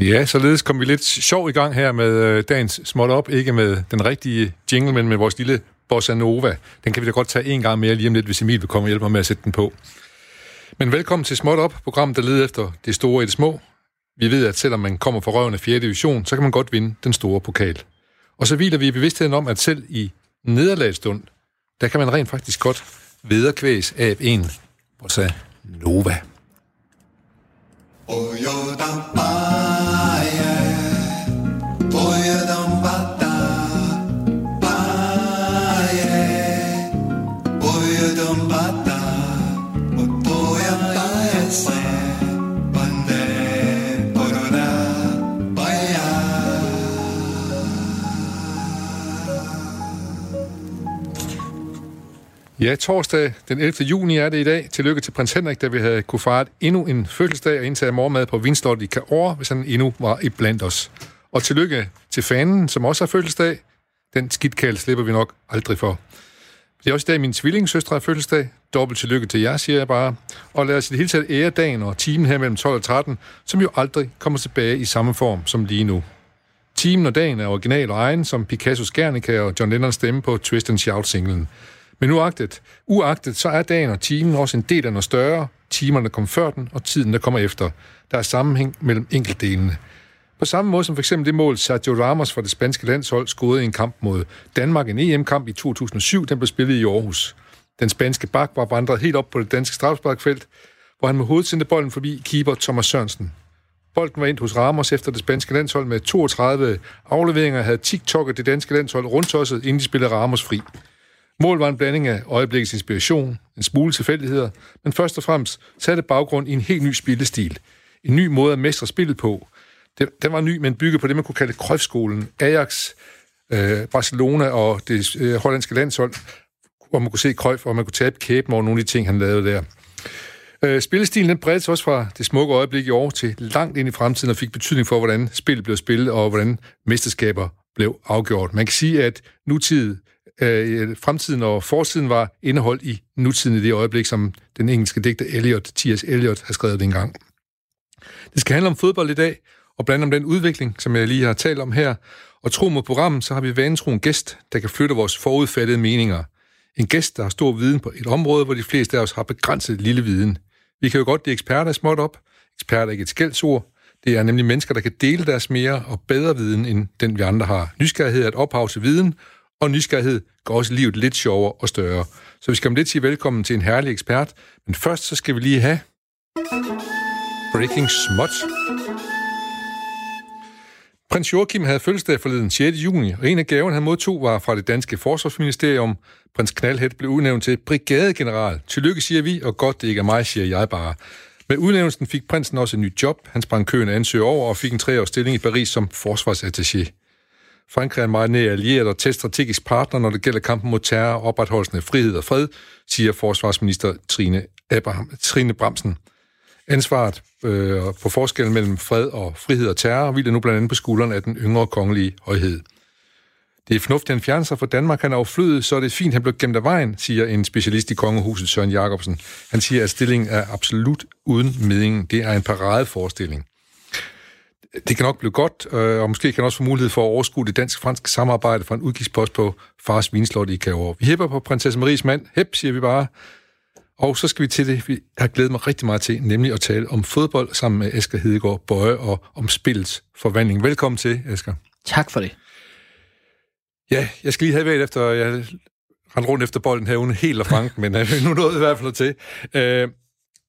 Ja, således kom vi lidt sjov i gang her med øh, dagens småt op. Ikke med den rigtige jingle, men med vores lille Bossa Nova. Den kan vi da godt tage en gang mere lige om lidt, hvis Emil vil komme og hjælpe mig med at sætte den på. Men velkommen til Småt Op, programmet, der leder efter det store i det små. Vi ved, at selvom man kommer fra røven af 4. division, så kan man godt vinde den store pokal. Og så hviler vi i bevidstheden om, at selv i nederlagsstund, der kan man rent faktisk godt vederkvæs af en Bossa Nova. Oh, Ja, torsdag den 11. juni er det i dag. Tillykke til prins Henrik, da vi havde kunne fejre endnu en fødselsdag og indtage morgenmad på Vinslot i Kaor, hvis han endnu var i blandt os. Og tillykke til fanen, som også har fødselsdag. Den skidtkald slipper vi nok aldrig for. Det er også i dag min tvillingssøstre har fødselsdag. Dobbelt tillykke til jer, siger jeg bare. Og lad os i det hele taget ære dagen og timen her mellem 12 og 13, som jo aldrig kommer tilbage i samme form som lige nu. Timen og dagen er original og egen, som Picassos Guernica og John Lennons stemme på Twist and Shout-singlen. Men uagtet, uagtet, så er dagen og timen også en del af noget større. Timerne kommer før den, og tiden, der kommer efter. Der er sammenhæng mellem enkeltdelene. På samme måde som for eksempel det mål, Sergio Ramos fra det spanske landshold scorede i en kamp mod Danmark, en EM-kamp i 2007, den blev spillet i Aarhus. Den spanske bak var vandret helt op på det danske strafsparkfelt, hvor han med hovedet sendte bolden forbi keeper Thomas Sørensen. Bolden var ind hos Ramos efter det spanske landshold med 32 afleveringer, havde TikTok'et det danske landshold rundt inden de spillede Ramos fri. Mål var en blanding af øjeblikkets inspiration, en smule tilfældigheder, men først og fremmest satte baggrund i en helt ny spillestil. En ny måde at mestre spillet på. Den var ny, men bygget på det, man kunne kalde krøftskolen. Ajax, øh, Barcelona og det øh, hollandske landshold, hvor man kunne se krøft, og man kunne tabe kæben over nogle af de ting, han lavede der. Øh, spillestilen den bredte sig også fra det smukke øjeblik i år til langt ind i fremtiden og fik betydning for, hvordan spillet blev spillet og hvordan mesterskaber blev afgjort. Man kan sige, at nutid øh, fremtiden og fortiden var indeholdt i nutiden i det øjeblik, som den engelske digter Eliot, T.S. Eliot, har skrevet det engang. Det skal handle om fodbold i dag, og blandt om den udvikling, som jeg lige har talt om her. Og tro mod programmet, så har vi vanetro en gæst, der kan flytte vores forudfattede meninger. En gæst, der har stor viden på et område, hvor de fleste af os har begrænset lille viden. Vi kan jo godt de eksperter småt op. Eksperter er ikke et skældsord. Det er nemlig mennesker, der kan dele deres mere og bedre viden, end den vi andre har. Nysgerrighed er et ophav til viden, og nysgerrighed gør også livet lidt sjovere og større. Så vi skal om lidt sige velkommen til en herlig ekspert, men først så skal vi lige have Breaking Smut. Prins Joachim havde fødselsdag forleden 6. juni, og en af gaven, han modtog, var fra det danske forsvarsministerium. Prins Knalhed blev udnævnt til brigadegeneral. Tillykke, siger vi, og godt det ikke er mig, siger jeg bare. Med udnævnelsen fik prinsen også en ny job. Han sprang køen af ansøger over og fik en treårs stilling i Paris som forsvarsattaché. Frankrig er en meget nær allieret og tæt strategisk partner, når det gælder kampen mod terror og opretholdelsen af frihed og fred, siger forsvarsminister Trine, Abraham, Trine Bramsen. Ansvaret øh, på forskellen mellem fred og frihed og terror hviler nu blandt andet på skulderen af den yngre kongelige højhed. Det er fornuftigt, at han fjerner sig fra Danmark. Han er overflødet, så er det fint, han blev gemt af vejen, siger en specialist i kongehuset, Søren Jacobsen. Han siger, at stillingen er absolut uden mening. Det er en paradeforestilling det kan nok blive godt, øh, og måske kan også få mulighed for at overskue det dansk-franske samarbejde fra en udgiftspost på Fars Vinslot i Kæver. Vi hæpper på prinsesse Maries mand. Hep, siger vi bare. Og så skal vi til det, vi har glædet mig rigtig meget til, nemlig at tale om fodbold sammen med Asger Hedegaard Bøje og om spillets forvandling. Velkommen til, Asger. Tak for det. Ja, jeg skal lige have været efter, jeg rendte rundt efter bolden her uden helt og frank, men øh, nu nåede i hvert fald til. Øh,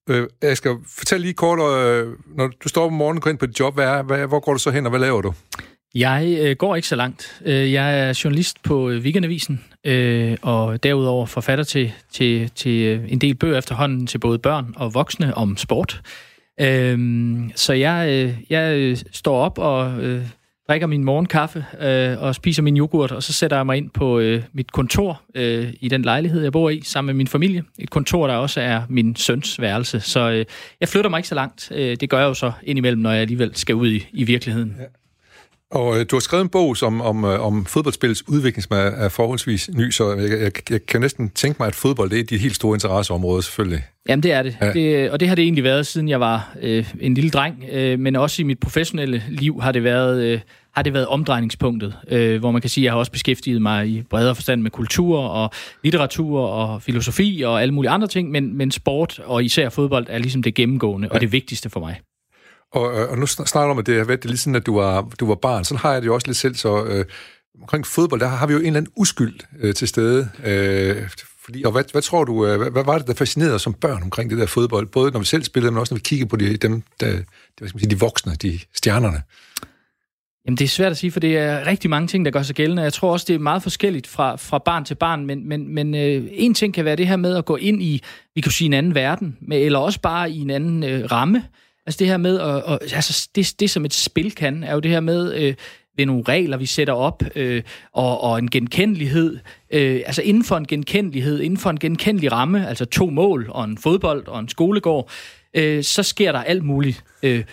Øh, jeg skal fortælle lige kort, øh, når du står op om morgenen og går ind på dit job, hvad er, hvad, hvor går du så hen, og hvad laver du? Jeg øh, går ikke så langt. Øh, jeg er journalist på øh, Weekendavisen, øh, og derudover forfatter til, til, til øh, en del bøger efterhånden til både børn og voksne om sport. Øh, så jeg, øh, jeg står op og øh, drikker min morgenkaffe øh, og spiser min yoghurt, og så sætter jeg mig ind på øh, mit kontor øh, i den lejlighed, jeg bor i, sammen med min familie. Et kontor, der også er min søns værelse. Så øh, jeg flytter mig ikke så langt. Øh, det gør jeg jo så indimellem, når jeg alligevel skal ud i, i virkeligheden. Ja. Og øh, du har skrevet en bog som, om, øh, om fodboldspillets udvikling, som er, er forholdsvis ny, så jeg, jeg, jeg kan næsten tænke mig, at fodbold det er de helt store interesseområder, selvfølgelig. Jamen, det er det. Ja. det. Og det har det egentlig været, siden jeg var øh, en lille dreng. Øh, men også i mit professionelle liv har det været... Øh, har det været omdrejningspunktet, øh, hvor man kan sige, at jeg har også beskæftiget mig i bredere forstand med kultur og litteratur og filosofi og alle mulige andre ting, men, men sport og især fodbold er ligesom det gennemgående ja. og det vigtigste for mig. Og, øh, og nu snakker du om, at det har været det ligesom, at du var, du var barn. Sådan har jeg det jo også lidt selv, så øh, omkring fodbold, der har vi jo en eller anden uskyld øh, til stede. Øh, fordi, og hvad, hvad tror du, øh, hvad, hvad var det, der fascinerede os som børn omkring det der fodbold? Både når vi selv spillede, men også når vi kiggede på de, dem, der, det, hvad skal man sige, de voksne, de stjernerne. Jamen, det er svært at sige, for det er rigtig mange ting, der gør sig gældende. Jeg tror også, det er meget forskelligt fra, fra barn til barn, men, men, men øh, en ting kan være det her med at gå ind i, vi kan sige, en anden verden, med, eller også bare i en anden øh, ramme. Altså det her med, at, og, altså det, det som et spil kan, er jo det her med, øh, det er nogle regler, vi sætter op, øh, og, og en genkendelighed. Øh, altså inden for en genkendelighed, inden for en genkendelig ramme, altså to mål og en fodbold og en skolegård, øh, så sker der alt muligt. Øh,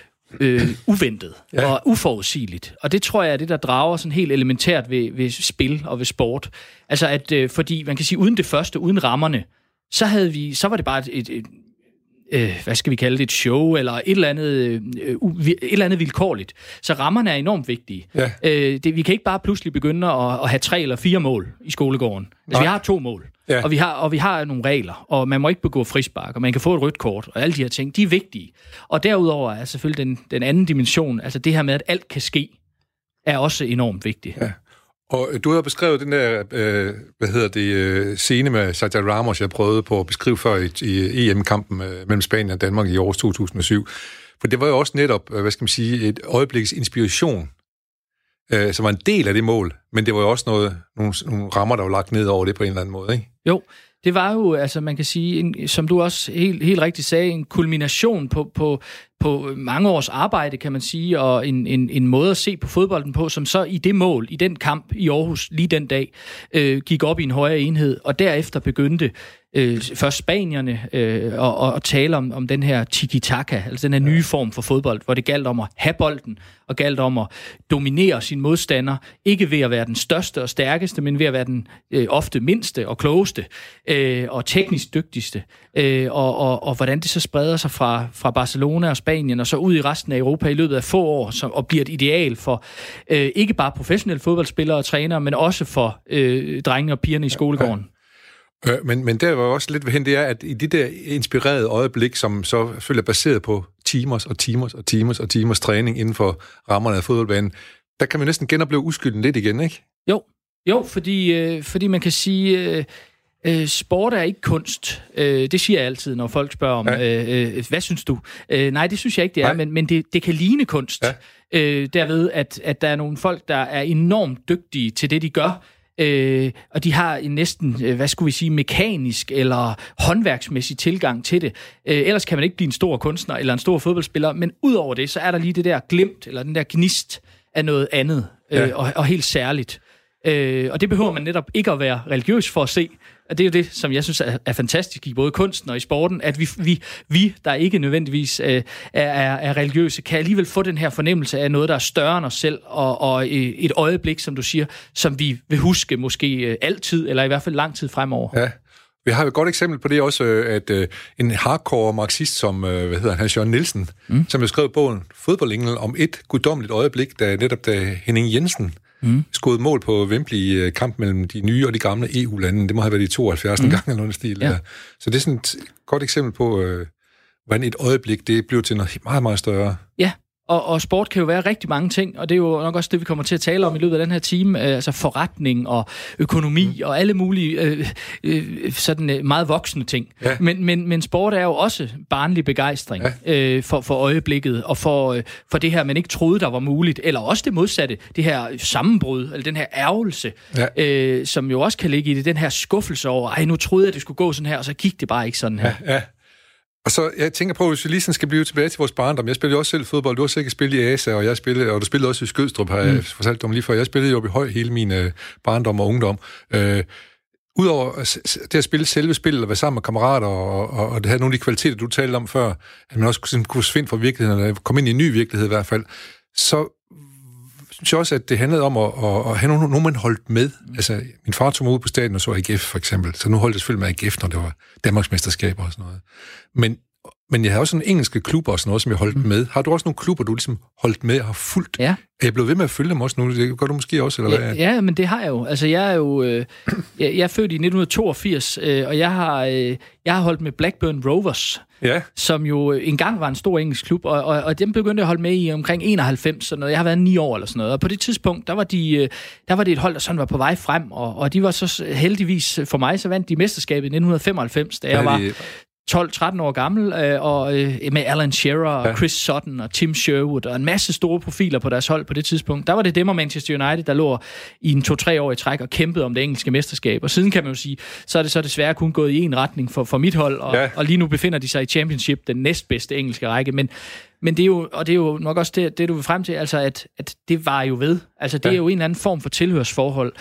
øh, uventet ja. og uforudsigeligt. Og det tror jeg er det, der drager sådan helt elementært ved, ved spil og ved sport. Altså at, øh, fordi man kan sige, uden det første, uden rammerne, så, havde vi, så var det bare et, et, et øh, hvad skal vi kalde det, et show, eller et eller andet, øh, et eller andet vilkårligt. Så rammerne er enormt vigtige. Ja. Øh, det, vi kan ikke bare pludselig begynde at, at have tre eller fire mål i skolegården. Altså, vi har to mål, ja. og, vi har, og vi har nogle regler, og man må ikke begå frispark, og man kan få et rødt kort, og alle de her ting, de er vigtige. Og derudover er selvfølgelig den, den anden dimension, altså det her med, at alt kan ske, er også enormt vigtigt. Ja. Og øh, du har beskrevet den der, øh, hvad hedder det, øh, scene med Sergio Ramos, jeg prøvede på at beskrive før i, i EM-kampen øh, mellem Spanien og Danmark i år 2007. For det var jo også netop, øh, hvad skal man sige, et øjebliks inspiration, øh, som var en del af det mål, men det var jo også noget, nogle, nogle rammer, der var lagt ned over det på en eller anden måde, ikke? Jo, det var jo, altså man kan sige, en, som du også helt, helt rigtigt sagde, en kulmination på, på, på mange års arbejde, kan man sige, og en, en, en måde at se på fodbolden på, som så i det mål, i den kamp i Aarhus lige den dag, øh, gik op i en højere enhed, og derefter begyndte øh, først spanierne øh, og, og tale om, om den her tiki-taka, altså den her nye form for fodbold, hvor det galt om at have bolden, og galt om at dominere sin modstander, ikke ved at være den største og stærkeste, men ved at være den øh, ofte mindste og klogeste øh, og teknisk dygtigste. Øh, og, og, og hvordan det så spreder sig fra, fra Barcelona og Spanien og så ud i resten af Europa i løbet af få år, som, og bliver et ideal for øh, ikke bare professionelle fodboldspillere og trænere, men også for øh, drengene og pigerne i skolegården. Øh, men, men der var også lidt ved hen, det er, at i det der inspirerede øjeblik, som så følger baseret på timers og timers og timers og timers træning inden for rammerne af fodboldbanen, der kan man næsten genopleve uskylden lidt igen, ikke? Jo, jo fordi, øh, fordi man kan sige, øh, øh, sport er ikke kunst. Øh, det siger jeg altid, når folk spørger om, ja. øh, øh, hvad synes du? Øh, nej, det synes jeg ikke, det er, nej. men, men det, det kan ligne kunst. Ja. Øh, derved, at, at der er nogle folk, der er enormt dygtige til det, de gør, øh, og de har en næsten, øh, hvad skulle vi sige, mekanisk eller håndværksmæssig tilgang til det. Øh, ellers kan man ikke blive en stor kunstner eller en stor fodboldspiller, men udover det, så er der lige det der glimt, eller den der gnist af noget andet, øh, ja. og, og helt særligt. Øh, og det behøver man netop ikke at være religiøs for at se. Og det er jo det, som jeg synes er, er fantastisk i både kunsten og i sporten, at vi, vi, vi der ikke nødvendigvis øh, er, er religiøse, kan alligevel få den her fornemmelse af noget, der er større end os selv, og, og et øjeblik, som du siger, som vi vil huske måske øh, altid, eller i hvert fald lang tid fremover. Ja. Vi har et godt eksempel på det også, øh, at øh, en hardcore marxist som, hvad hedder han, Jørgen Nielsen, mm. som har skrevet bogen Fodboldengel om et guddommeligt øjeblik, da netop da Henning Jensen mm. skåret mål på Wembley kamp mellem de nye og de gamle EU-lande. Det må have været i 72. Mm. gang eller noget stil. Ja. Så det er sådan et godt eksempel på, hvordan et øjeblik det bliver til noget meget, meget større. Ja, og, og sport kan jo være rigtig mange ting, og det er jo nok også det, vi kommer til at tale om i løbet af den her time. Øh, altså forretning og økonomi mm. og alle mulige øh, øh, sådan øh, meget voksne ting. Ja. Men, men, men sport er jo også barnlig begejstring ja. øh, for, for øjeblikket, og for, øh, for det her, man ikke troede, der var muligt. Eller også det modsatte, det her sammenbrud, eller den her ærgelse, ja. øh, som jo også kan ligge i det, den her skuffelse over, ej, nu troede jeg, det skulle gå sådan her, og så gik det bare ikke sådan her. Ja, ja. Og så, jeg tænker på, hvis vi lige sådan skal blive tilbage til vores barndom. Jeg spillede også selv fodbold. Du har sikkert spillet i ASA, og jeg spillede, og du spillede også i Skødstrup, har jeg mm. fortalt om lige før. Jeg spillede jo i høj hele min uh, barndom og ungdom. Uh, Udover det at spille selve spillet og være sammen med kammerater, og, og, og det havde nogle af de kvaliteter, du talte om før, at man også kunne, kunne svinde fra virkeligheden, eller komme ind i en ny virkelighed i hvert fald, så synes jeg også, at det handlede om at, at, at have nogen, nogen, man holdt med. Altså, min far tog mig ud på staten og så AGF, for eksempel. Så nu holdt jeg selvfølgelig med AGF, når det var Danmarks mesterskaber og sådan noget. Men men jeg har også sådan engelske klubber og sådan noget, som jeg holdt mm. med. Har du også nogle klubber, du ligesom holdt med og har fulgt? Ja. Er jeg blevet ved med at følge dem også nu? Det gør du måske også, eller hvad? Ja, ja men det har jeg jo. Altså, jeg er jo... Øh, jeg, jeg er født i 1982, øh, og jeg har, øh, jeg har holdt med Blackburn Rovers, ja. som jo engang var en stor engelsk klub, og, og, og dem begyndte jeg at holde med i omkring 91, så noget. Jeg har været ni år eller sådan noget. Og på det tidspunkt, der var, de, øh, der var det et hold, der sådan var på vej frem, og, og de var så heldigvis for mig, så vandt de mesterskabet i 1995, da jeg var 12-13 år gammel, øh, og øh, med Alan Shearer og ja. Chris Sutton og Tim Sherwood og en masse store profiler på deres hold på det tidspunkt. Der var det dem og Manchester United, der lå i en to-tre år i træk og kæmpede om det engelske mesterskab. Og siden kan man jo sige, så er det så desværre kun gået i en retning for, for mit hold, og, ja. og lige nu befinder de sig i Championship, den næstbedste engelske række. Men, men det er jo, og det er jo nok også det, det du vil frem til, altså at, at det var jo ved. Altså det ja. er jo en eller anden form for tilhørsforhold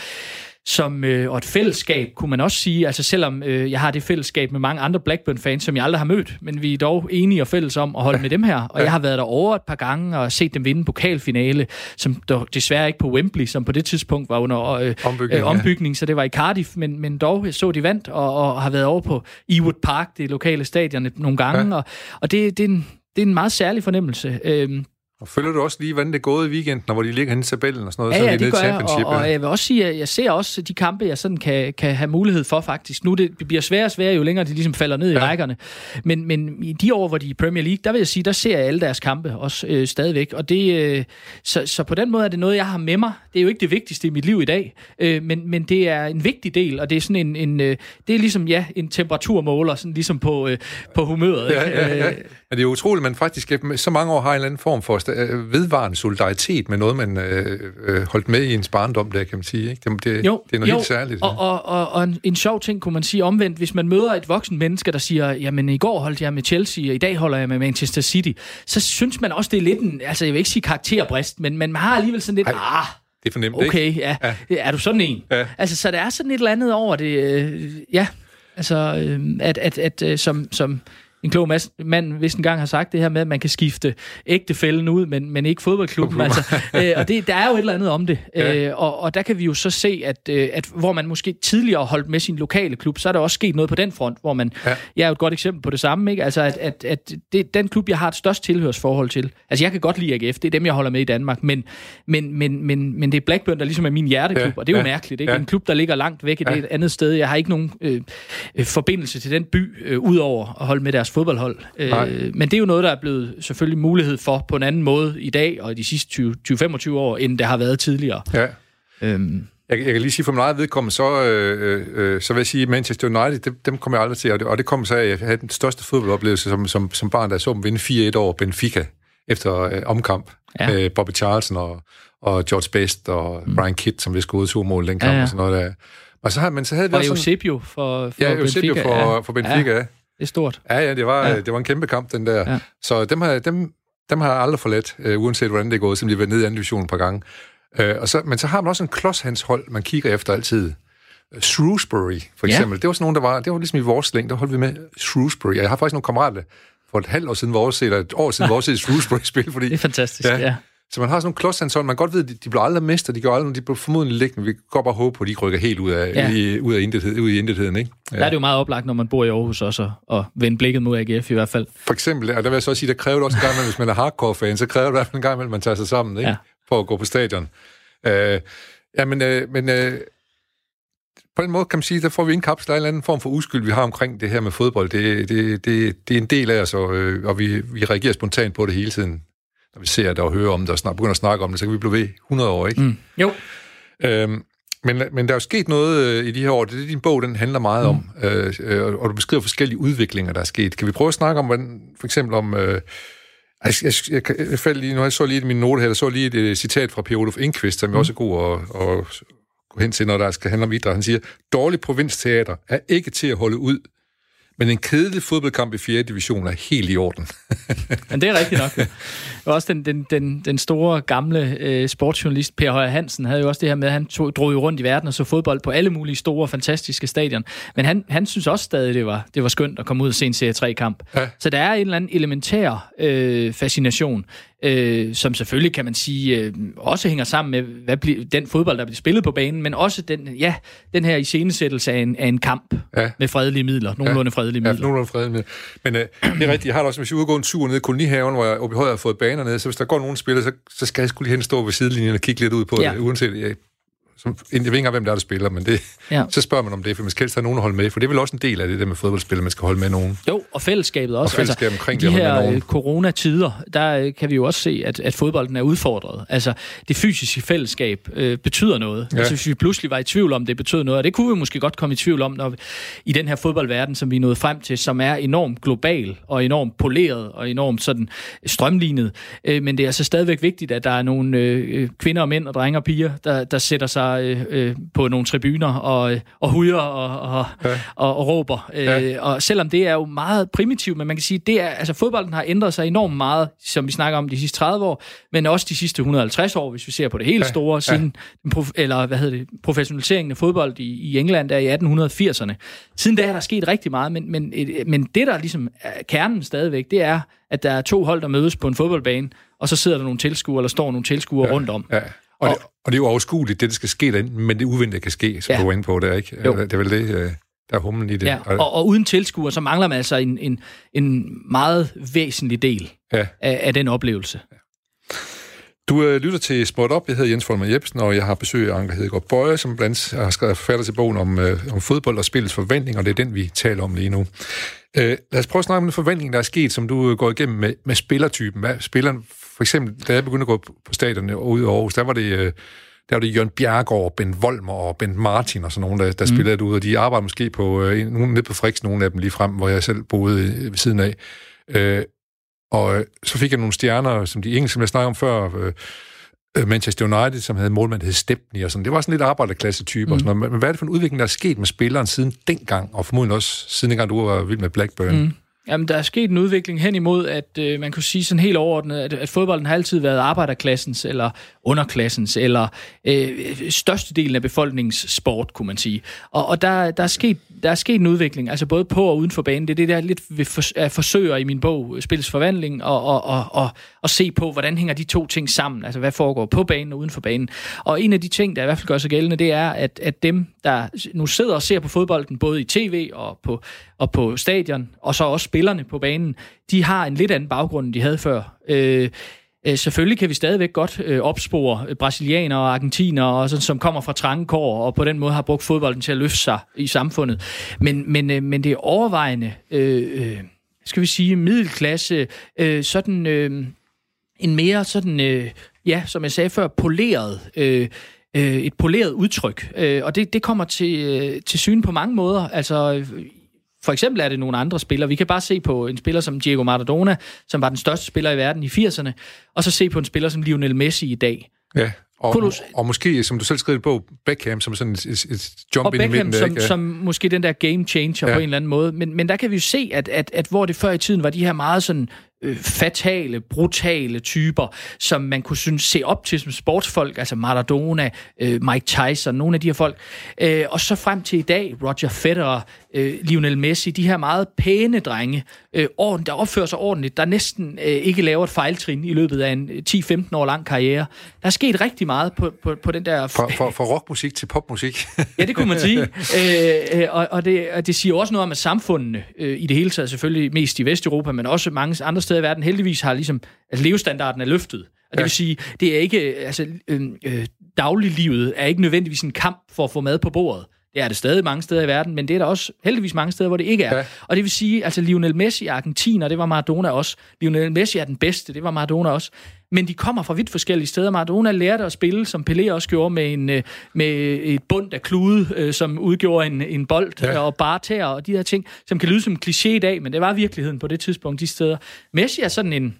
som, øh, og et fællesskab, kunne man også sige. Altså selvom øh, jeg har det fællesskab med mange andre Blackburn-fans, som jeg aldrig har mødt, men vi er dog enige og fælles om at holde med dem her. Og jeg har været der over et par gange og set dem vinde pokalfinale, som dog desværre ikke på Wembley, som på det tidspunkt var under øh, ombygning, øh, ombygning ja. så det var i Cardiff, men, men dog så de vandt og, og har været over på Ewood Park, det lokale stadion, nogle gange. Ja. Og, og det, det, er en, det er en meget særlig fornemmelse. Øh, og følger du også lige, hvordan det er gået i weekenden, hvor de ligger henne i tabellen og sådan noget? Ja, ja, så det gør jeg, og, og jeg vil også sige, at jeg ser også de kampe, jeg sådan kan, kan have mulighed for faktisk. Nu det bliver sværere og sværere, jo længere de ligesom falder ned ja. i rækkerne. Men, men i de år, hvor de er i Premier League, der vil jeg sige, der ser jeg alle deres kampe også øh, stadigvæk. Og det, øh, så, så på den måde er det noget, jeg har med mig. Det er jo ikke det vigtigste i mit liv i dag, øh, men, men det er en vigtig del, og det er sådan en, en øh, det er ligesom, ja, en temperaturmåler, sådan ligesom på, øh, på humøret. Ja, ja, ja. Øh, men det er utroligt, at man faktisk så mange år har en eller anden form for øh, vedvarende solidaritet med noget, man øh, øh, holdt med i ens barndom, der kan man sige. Ikke? Det, det, jo, det er noget jo, helt særligt. Og, og, og, og en, en sjov ting kunne man sige omvendt, hvis man møder et voksen menneske, der siger, jamen i går holdt jeg med Chelsea, og i dag holder jeg med Manchester City, så synes man også, det er lidt en, altså jeg vil ikke sige karakterbrist, men, men man har alligevel sådan lidt, Ej. ah, det er fornemt, okay, ikke? ja. ja. Er du sådan en? Ja. Altså, så der er sådan et eller andet over det, øh, ja. Altså, øh, at, at, at øh, som, som en klog mand, hvis en gang har sagt det her med, at man kan skifte ægtefælden ud, men, men ikke fodboldklubben. altså, øh, og det, der er jo et eller andet om det. Ja. Øh, og, og der kan vi jo så se, at, øh, at hvor man måske tidligere holdt med sin lokale klub, så er der også sket noget på den front, hvor man... Ja. Jeg er jo et godt eksempel på det samme, ikke? Altså, at, at, at det, den klub, jeg har et størst tilhørsforhold til... Altså, jeg kan godt lide AGF, det er dem, jeg holder med i Danmark, men, men, men, men, men det er Blackburn, der ligesom er min hjerteklub, ja. og det er jo ja. mærkeligt, ikke? Ja. En klub, der ligger langt væk i ja. det andet sted. Jeg har ikke nogen øh, øh, forbindelse til den by, øh, udover at holde med deres fodboldhold. Øh, men det er jo noget, der er blevet selvfølgelig mulighed for på en anden måde i dag og i de sidste 20-25 år, end det har været tidligere. Ja. Øhm. Jeg, jeg kan lige sige for min eget vedkommende, så, øh, øh, så vil jeg sige, at Manchester United, dem, dem kommer jeg aldrig til, og det, og det kommer så af, at jeg havde den største fodboldoplevelse som, som, som barn, da jeg så dem vinde 4-1 over Benfica efter øh, omkamp. Ja. Øh, Bobby Charlson og, og George Best og mm. Brian Kidd, som vi skulle to mål den kamp ja, ja. og sådan noget der. Og så, men så havde vi og også Eusebio for, for ja, Eusebio Benfica. for, ja. for Benfica, ja. Det er stort. Ja, ja, det var, ja. det var en kæmpe kamp, den der. Ja. Så dem har, dem, dem har jeg aldrig forladt, uh, uanset hvordan det er gået, som de har været nede i anden division et par gange. Uh, og så, men så har man også en klodshandshold, man kigger efter altid. Shrewsbury, for eksempel. Ja. Det var sådan nogen, der var, det var ligesom i vores læng, der holdt vi med Shrewsbury. Jeg har faktisk nogle kammerater, for et halvt år siden vores eller et år siden vores Shrewsbury spil, fordi... Det er fantastisk, ja. ja. Så man har sådan nogle klodshandshold, man godt ved, de, de bliver aldrig mester, de går aldrig, de bliver formodentlig liggende. Vi kan godt bare håbe på, at de rykker helt ud af, ja. i, ud af intethed, ud i intetheden, ikke? Ja. Der er det jo meget oplagt, når man bor i Aarhus også, og vende blikket mod AGF i hvert fald. For eksempel, og der vil jeg så også sige, der kræver det også en gang imellem, hvis man er hardcore-fan, så kræver det i hvert fald en gang imellem, man tager sig sammen, ikke? Ja. For at gå på stadion. Øh, ja, men, øh, men øh, på den måde kan man sige, der får vi af en eller anden form for uskyld, vi har omkring det her med fodbold. Det, det, det, det er en del af os, og, øh, og vi, vi reagerer spontant på det hele tiden når vi ser det og hører om det og snak, begynder at snakke om det, så kan vi blive ved 100 år, ikke? Mm. Jo. Øhm, men, men der er jo sket noget øh, i de her år, det er din bog den handler meget mm. om, øh, øh, og du beskriver forskellige udviklinger, der er sket. Kan vi prøve at snakke om, hvordan, for eksempel om... Øh, jeg, jeg, jeg, jeg faldt lige, nu jeg så lige i min note her, der så lige et, et citat fra Per Olof Inqvist, som mm. også er god at, at gå hen til, når der skal handle om idræt. Han siger, dårlig provinsteater er ikke til at holde ud, men en kedelig fodboldkamp i 4. division er helt i orden. Men det er rigtigt nok. Var også den, den, den, den store gamle øh, sportsjournalist Per Højer Hansen havde jo også det her med, at han tog, drog jo rundt i verden og så fodbold på alle mulige store, fantastiske stadion. Men han, han synes også stadig, det var, det var skønt at komme ud og se en Serie 3-kamp. Ja. Så der er en eller anden elementær øh, fascination øh, som selvfølgelig, kan man sige, øh, også hænger sammen med hvad bliver, den fodbold, der bliver spillet på banen, men også den, ja, den her iscenesættelse af en, af en kamp ja. med fredelige midler, nogenlunde ja. fredelige midler. Ja, nogenlunde fredelige midler. Men øh, det er rigtigt, jeg har det også, hvis jeg udgår en tur ned i kolonihaven, hvor jeg oppe i højre har fået baner ned, så hvis der går nogen spiller, så, så skal jeg skulle lige hen stå ved sidelinjen og kigge lidt ud på ja. det, uanset, jeg, som, jeg ved ikke engang, hvem der er, der spiller, men det, ja. så spørger man om det, for man skal helst have nogen at holde med, for det er vel også en del af det der med fodboldspil, man skal holde med nogen. Jo, og fællesskabet også. Og fællesskabet altså, omkring de det her med nogen. coronatider, der øh, kan vi jo også se, at, at fodbolden er udfordret. Altså, det fysiske fællesskab øh, betyder noget. Ja. Altså, hvis vi pludselig var i tvivl om, det betød noget, og det kunne vi måske godt komme i tvivl om, når vi, i den her fodboldverden, som vi er nået frem til, som er enormt global, og enormt poleret, og enormt sådan strømlignet. Øh, men det er altså stadigvæk vigtigt, at der er nogle øh, kvinder og mænd og drenge og piger, der, der sætter sig øh, øh, på nogle tribuner og, og hujer og, og, ja. og, og råber. Ja. Øh, og selvom det er jo meget primitivt, men man kan sige, det er, altså fodbolden har ændret sig enormt meget, som vi snakker om de sidste 30 år, men også de sidste 150 år, hvis vi ser på det helt ja. store, siden, ja. eller hvad hedder det, professionaliseringen af fodbold i, i England der i 1880'erne. Siden da er der sket rigtig meget, men, men, men det, der ligesom er kernen stadigvæk, det er, at der er to hold, der mødes på en fodboldbane, og så sidder der nogle tilskuere, eller står nogle tilskuere ja. rundt om. Ja. Og, og, det, og det er jo overskueligt, det der skal ske derinde, men det uventede kan ske, som ja. du var inde på der, ikke? Jo. Det er vel det, øh, der er humlen i det. Ja, og, og uden tilskuer, så mangler man altså en, en, en meget væsentlig del ja. af, af den oplevelse. Ja. Du øh, lytter til Sport Op. Jeg hedder Jens Folmer Jebsen, og jeg har besøg af Anker Hedegaard Bøje, som blandt andet har skrevet forfatter til bogen om, øh, om fodbold og spillets forventning, og det er den, vi taler om lige nu. Øh, lad os prøve at snakke om den forventning, der er sket, som du øh, går igennem med, med spillertypen. Hvad, spilleren, for eksempel, da jeg begyndte at gå på stadionerne ude i Aarhus, der var det... Øh, der var det Jørgen Bjergård, Ben Volmer og Ben Martin og sådan nogle, der, der mm. spillede derude, og de arbejder måske på, øh, nogle nede på Friks, nogle af dem lige frem, hvor jeg selv boede øh, ved siden af. Øh, og øh, så fik jeg nogle stjerner, som de engelske, som jeg snakkede om før, øh, Manchester United, som havde målmand, der hed Stepney og sådan. Det var sådan lidt arbejderklasse-type mm. og sådan noget. Men hvad er det for en udvikling, der er sket med spilleren siden dengang, og formodentlig også siden dengang, du var vild med Blackburn? Mm. Jamen, der er sket en udvikling hen imod, at øh, man kunne sige sådan helt overordnet, at, at fodbolden har altid været arbejderklassens, eller underklassens, eller øh, størstedelen af befolkningens sport, kunne man sige. Og, og der, der, er sket, der er sket en udvikling, altså både på og uden for banen. Det er det, der lidt vil for, jeg forsøger i min bog, Spillets Forvandling, og, og, og, og, og se på, hvordan hænger de to ting sammen, altså hvad foregår på banen og uden for banen. Og en af de ting, der i hvert fald gør sig gældende, det er, at, at dem, der nu sidder og ser på fodbolden, både i tv og på, og på stadion, og så også spillerne på banen, de har en lidt anden baggrund, end de havde før. Øh, øh selvfølgelig kan vi stadigvæk godt øh, opspore øh, brasilianere og argentinere, og sådan, som kommer fra trangekår, og på den måde har brugt fodbolden til at løfte sig i samfundet. Men, men, øh, men det er overvejende, øh, øh, skal vi sige, middelklasse, øh, sådan øh, en mere sådan, øh, ja, som jeg sagde før, poleret øh, øh, et poleret udtryk. Øh, og det, det kommer til, øh, til syne på mange måder. Altså, for eksempel er det nogle andre spillere. Vi kan bare se på en spiller som Diego Maradona, som var den største spiller i verden i 80'erne, og så se på en spiller som Lionel Messi i dag. Ja, og, du... og måske, som du selv skrev på, Beckham som sådan et, et, et jump og ind Beckham i midten. Som, ja. som måske den der game changer ja. på en eller anden måde. Men, men der kan vi jo se, at, at, at hvor det før i tiden var de her meget sådan øh, fatale, brutale typer, som man kunne synes se op til som sportsfolk, altså Maradona, øh, Mike Tyson, nogle af de her folk. Øh, og så frem til i dag, Roger Federer, øh, Lionel Messi, de her meget pæne drenge, øh, orden, der opfører sig ordentligt, der næsten øh, ikke laver et fejltrin i løbet af en 10-15 år lang karriere. Der er sket rigtig meget på, på, på den der... Fra, fra, fra rockmusik til popmusik. ja, det kunne man sige. Øh, øh, og, og, det, og det siger også noget om, at samfundene øh, i det hele taget, selvfølgelig mest i Vesteuropa, men også mange andre steder i verden, heldigvis har ligesom... Altså levestandarden er løftet. Og det vil sige, det er ikke... Altså, øh, øh, dagliglivet er ikke nødvendigvis en kamp for at få mad på bordet. Det er det stadig mange steder i verden, men det er der også heldigvis mange steder, hvor det ikke er. Ja. Og det vil sige, altså Lionel Messi er argentiner, det var Maradona også. Lionel Messi er den bedste, det var Maradona også. Men de kommer fra vidt forskellige steder. Maradona lærte at spille, som Pelé også gjorde, med, en, øh, med et bund af klude, øh, som udgjorde en, en bold ja. og barter og de her ting, som kan lyde som en kliché i dag, men det var virkeligheden på det tidspunkt de steder. Messi er sådan en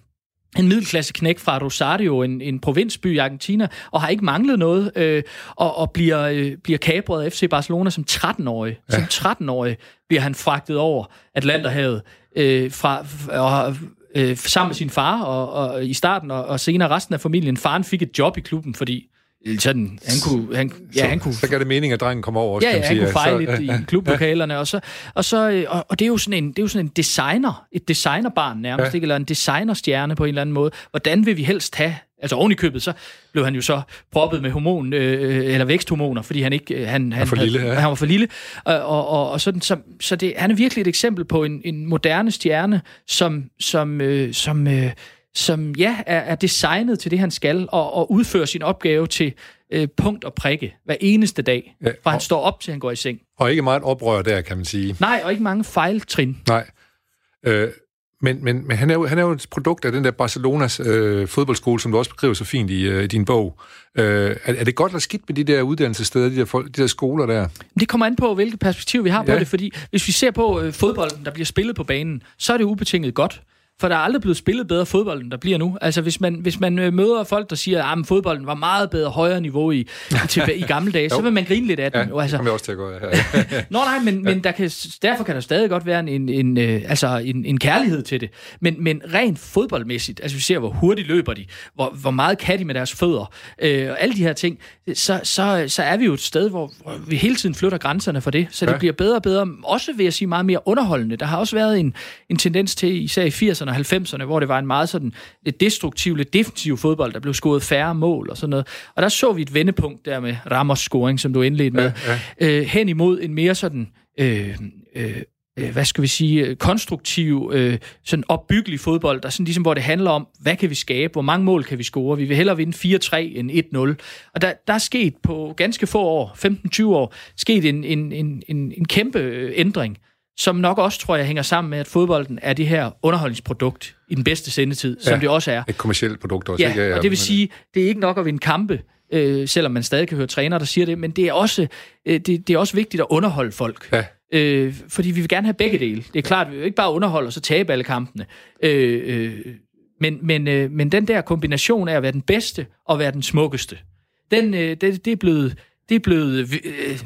en middelklasse knæk fra Rosario, en, en provinsby i Argentina, og har ikke manglet noget, øh, og, og bliver, øh, bliver kabret af FC Barcelona som 13-årig. Ja. Som 13-årig bliver han fragtet over Atlanterhavet øh, fra, og, øh, sammen med sin far og, og i starten, og, og senere resten af familien. Faren fik et job i klubben, fordi sådan, han kunne, han, ja, så, han kunne så gav det mening, at drengen kom over også, Ja, kan ja, han sige. kunne fejle så, lidt i klublokalerne, og, så, og, så, øh, og, og det er jo sådan en, det er jo sådan en designer, et designerbarn nærmest, Ja. ja. ikke? eller en designerstjerne på en eller anden måde. Hvordan vil vi helst have, altså oven i købet, så blev han jo så proppet med hormon, øh, eller væksthormoner, fordi han ikke, øh, han, han, for lille, havde, ja. han var for lille, og, og, og, og sådan, så, så det, han er virkelig et eksempel på en, en moderne stjerne, som, som, øh, som, øh, som ja, er, er designet til det, han skal, og, og udfører sin opgave til øh, punkt og prikke hver eneste dag, Ja, fra han står op til han går i seng. Og ikke meget oprør der, kan man sige. Nej, og ikke mange fejltrin. Nej. Øh, men, men, men han, er jo, han er jo et produkt af den der Barcelonas øh, fodboldskole, som du også beskriver så fint i, øh, i din bog. Øh, er, er det godt eller skidt med de der uddannelsessteder, de der, folk, de der skoler der? Det kommer an på, hvilket perspektiv vi har på Ja. det, fordi hvis vi ser på øh, fodbolden, der bliver spillet på banen, så er det ubetinget godt. For der er aldrig blevet spillet bedre fodbold, end der bliver nu. Altså, hvis man, hvis man øh, møder folk, der siger, at fodbolden var meget bedre, højere niveau i, i, tilba- i gamle dage, så vil man grine lidt af den. Ja, jo, altså, det også til at gå. Ja. Nå nej, men, men der kan, derfor kan der stadig godt være en, en, en, øh, altså en, en kærlighed til det. Men, men rent fodboldmæssigt, altså vi ser, hvor hurtigt løber de, hvor, hvor meget kan de med deres fødder, øh, og alle de her ting, så, så, så er vi jo et sted, hvor, hvor vi hele tiden flytter grænserne for det, så det Ja. bliver bedre og bedre. Også vil jeg sige meget mere underholdende. Der har også været en, en tendens til, især i 80'erne og 90'erne, hvor det var en meget sådan lidt destruktiv, lidt defensiv fodbold, der blev scoret færre mål og sådan noget. Og der så vi et vendepunkt der med Ramos scoring, som du indledte med, Ja, øh, hen imod en mere sådan, øh, øh, øh, hvad skal vi sige, øh, konstruktiv, øh, sådan opbyggelig fodbold, der sådan ligesom, hvor det handler om, hvad kan vi skabe, hvor mange mål kan vi score. Vi vil hellere vinde 4-3 end 1-0. Og der, der er sket på ganske få år, 15-20 år, sket en, en, en, en, en kæmpe øh, ændring, som nok også, tror jeg, hænger sammen med, at fodbolden er det her underholdningsprodukt i den bedste sendetid, som Ja. det også er. Et kommersielt produkt også, ikke? Ja, og det vil sige, det er ikke nok at vinde kampe, øh, selvom man stadig kan høre trænere, der siger det, men det er også, øh, det, det er også vigtigt at underholde folk. Ja. Øh, fordi vi vil gerne have begge dele. Det er klart, vi vil ikke bare underholde og så tabe alle kampene. Øh, øh, men, men, øh, men den der kombination af at være den bedste og være den smukkeste, den, øh, det, det er blevet... Det er blevet øh,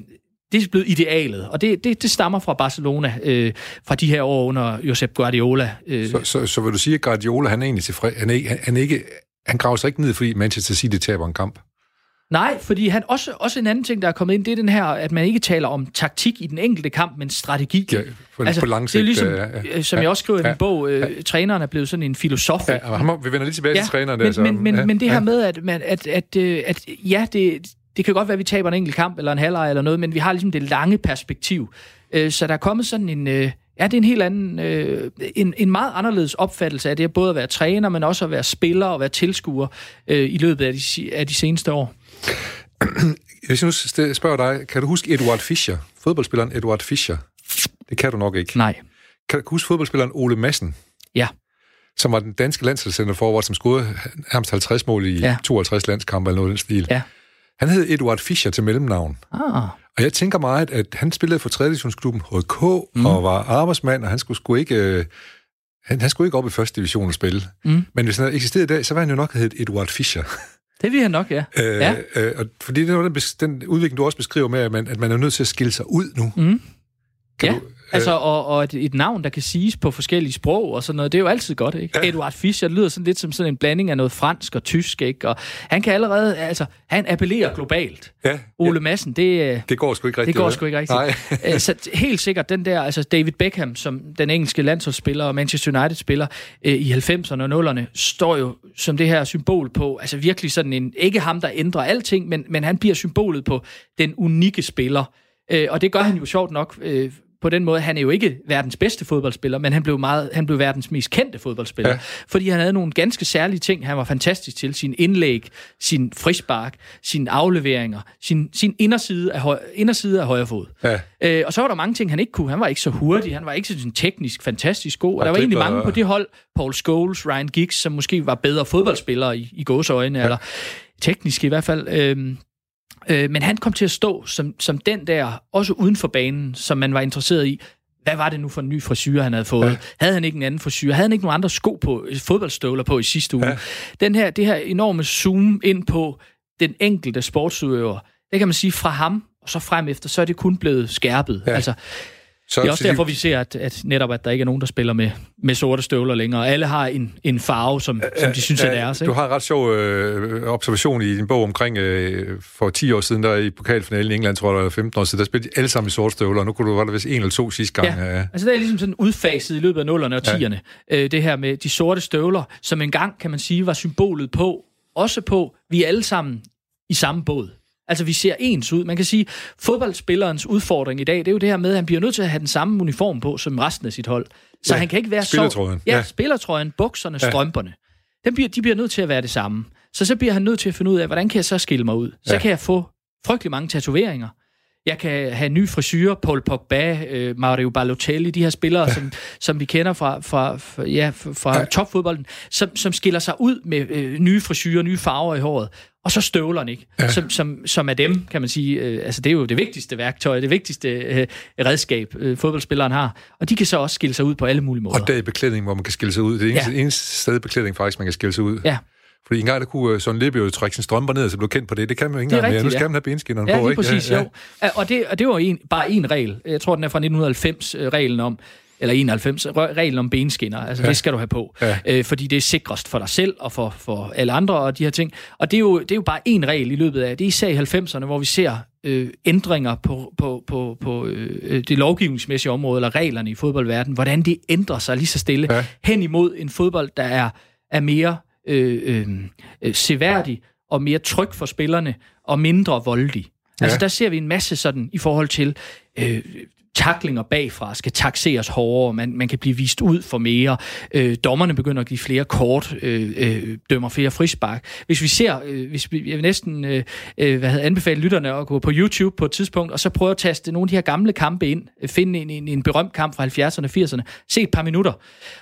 det er blevet idealet, og det, det, det stammer fra Barcelona, øh, fra de her år under Josep Guardiola. Øh, Så, så, så vil du sige, at Guardiola, han er egentlig tilfreds. Han, er han, er ikke, han graver sig ikke ned, fordi Manchester City taber en kamp. Nej, fordi han også, også en anden ting, der er kommet ind, det er den her, at man ikke taler om taktik i den enkelte kamp, men strategi. Ja, for, altså, på lang det er ligesom, øh, ja, øh, som jeg også skriver i ja, min bog, øh, træneren er blevet sådan en filosof. Ja, og ham, vi vender lige tilbage ja, til træneren. men, der, så, men, men, ja, men det her ja. med, at, man- at, at, øh, at ja, det, det kan godt være, at vi taber en enkelt kamp, eller en halvleg eller noget, men vi har ligesom det lange perspektiv. Øh, Så der er kommet sådan en... øh, Ja, det er en helt anden, øh, en, en meget anderledes opfattelse af det, både at være træner, men også at være spiller og være tilskuer øh, i løbet af de, af de seneste år. Hvis jeg nu spørger dig, kan du huske Eduard Fischer? Fodboldspilleren Eduard Fischer? Det kan du nok ikke. Nej. Kan du huske fodboldspilleren Ole Madsen? Ja. Som var den danske landsholdscenter forward, som scorede nærmest 50 mål i Ja. ja. 52 landskampe eller noget i den stil. Ja. Han hed Eduard Fischer til mellemnavn. Ah. Og jeg tænker meget, at han spillede for 3. divisionsklubben HK mm. og var arbejdsmand, og han skulle sgu ikke... Øh, han, han skulle ikke op i første division og spille. Mm. Men hvis han havde eksisteret i dag, så var han jo nok heddet Eduard Fischer. Det vil han nok, ja. Øh, Ja. øh, og fordi det er den, den udvikling, du også beskriver med, at man, at man er nødt til at skille sig ud nu. Mm. Kan Ja, du, altså, og, og et, et navn, der kan siges på forskellige sprog og sådan noget, det er jo altid godt, ikke? Ja. Eduard Fischer lyder sådan lidt som sådan en blanding af noget fransk og tysk, ikke? Og han kan allerede, altså, han appellerer globalt. ja, Ole ja, Madsen, det, øh, det går sgu ikke rigtigt. det går sgu ikke rigtigt. Nej. Øh, så helt sikkert den der, altså David Beckham, som den engelske landsholdsspiller og Manchester United-spiller øh, i 90'erne og 0'erne, står jo som det her symbol på, altså virkelig sådan en, ikke ham, der ændrer alting, men, men han bliver symbolet på den unikke spiller. Øh, og det gør han jo sjovt nok øh, på den måde. Han er jo ikke verdens bedste fodboldspiller, men han blev, meget, han blev verdens mest kendte fodboldspiller. Ja. Fordi han havde nogle ganske særlige ting, han var fantastisk til. Sin indlæg, sin frispark, sine afleveringer, sin, sin inderside af, høj, inderside af højre fod. Ja. Øh, og så var der mange ting, han ikke kunne. Han var ikke så hurtig, han var ikke sådan teknisk fantastisk god. Og Og der var egentlig mange på det hold, Paul Scholes, Ryan Giggs, som måske var bedre fodboldspillere i, i gåseøjne, ja. eller teknisk i hvert fald. Øhm, øh, men han kom til at stå som, som den der, også uden for banen, som man var interesseret i. Hvad var det nu for en ny frisyr, han havde fået? Ja. Havde han ikke en anden frisyr? Havde han ikke nogen andre sko på, fodboldstøvler på i sidste uge? Ja. Den her, det her enorme zoom ind på den enkelte sportsudøver, det kan man sige fra ham og så frem efter, så er det kun blevet skærpet. Ja. Altså, Så det er også derfor, vi ser, at, at netop at der ikke er nogen, der spiller med, med sorte støvler længere. Alle har en, en farve, som, som de synes er deres. Ikke? Du har en ret sjov øh, observation i din bog omkring øh, for 10 år siden, der i pokalfinalen i England, tror jeg, eller 15 år siden, der spillede de alle sammen i sorte støvler, og nu kunne du, var der vist en eller to sidste gang. Ja, altså det er ligesom sådan udfaset i løbet af 0'erne og 10'erne. Ja. Øh, det her med de sorte støvler, som engang, kan man sige, var symbolet på, også på, vi alle sammen i samme båd. Altså, vi ser ens ud. Man kan sige, fodboldspillerens udfordring i dag, det er jo det her med, at han bliver nødt til at have den samme uniform på som resten af sit hold. Så ja, han kan ikke være så... Ja, ja, spillertrøjen, bukserne, ja. strømperne. Den bliver, de bliver nødt til at være det samme. Så så bliver han nødt til at finde ud af, hvordan kan jeg så skille mig ud? Så ja. kan jeg få frygtelig mange tatoveringer. Jeg kan have ny frisyr, Paul Pogba, øh, Mario Balotelli, de her spillere, ja. som, som vi kender fra, fra, fra, ja, fra ja. topfodbolden, som, som skiller sig ud med øh, nye frisyrer, nye farver i håret og så støvlerne, ikke? Ja. Som, som, som er dem, kan man sige. Øh, altså, det er jo det vigtigste værktøj, det vigtigste øh, redskab, øh, fodboldspilleren har. Og de kan så også skille sig ud på alle mulige måder. Og det er beklædning, hvor man kan skille sig ud. Det er eneste, ja. eneste sted beklædning, faktisk, man kan skille sig ud. Ja. Fordi en gang, der kunne Søren Lippe jo trække sin strømper ned, så blev kendt på det. Det kan man jo ikke engang mere. Nu skal ja. man have benskinnerne ja, på, ikke? præcis, ja, ja. jo. Og det, og det var en, bare en regel. Jeg tror, den er fra 1990, reglen om, eller 91, reglen om benskinner. Altså, ja. det skal du have på. Ja. Øh, fordi det er sikrest for dig selv og for, for alle andre og de her ting. Og det er jo, det er jo bare en regel i løbet af, det er især i 90'erne, hvor vi ser øh, ændringer på, på, på, på øh, det lovgivningsmæssige område, eller reglerne i fodboldverdenen, hvordan de ændrer sig lige så stille ja. hen imod en fodbold, der er, er mere øh, øh, øh, seværdig og mere tryg for spillerne og mindre voldelig. Altså der ser vi en masse sådan i forhold til øh, taklinger bagfra skal taxeres hårdere, man, man kan blive vist ud for mere, øh, dommerne begynder at give flere kort, øh, øh, dømmer flere frispark. Hvis vi ser, øh, hvis vi, jeg vil næsten øh, øh hvad hedder, anbefale lytterne at gå på YouTube på et tidspunkt, og så prøve at taste nogle af de her gamle kampe ind, finde en, en, en berømt kamp fra 70'erne og 80'erne, se et par minutter,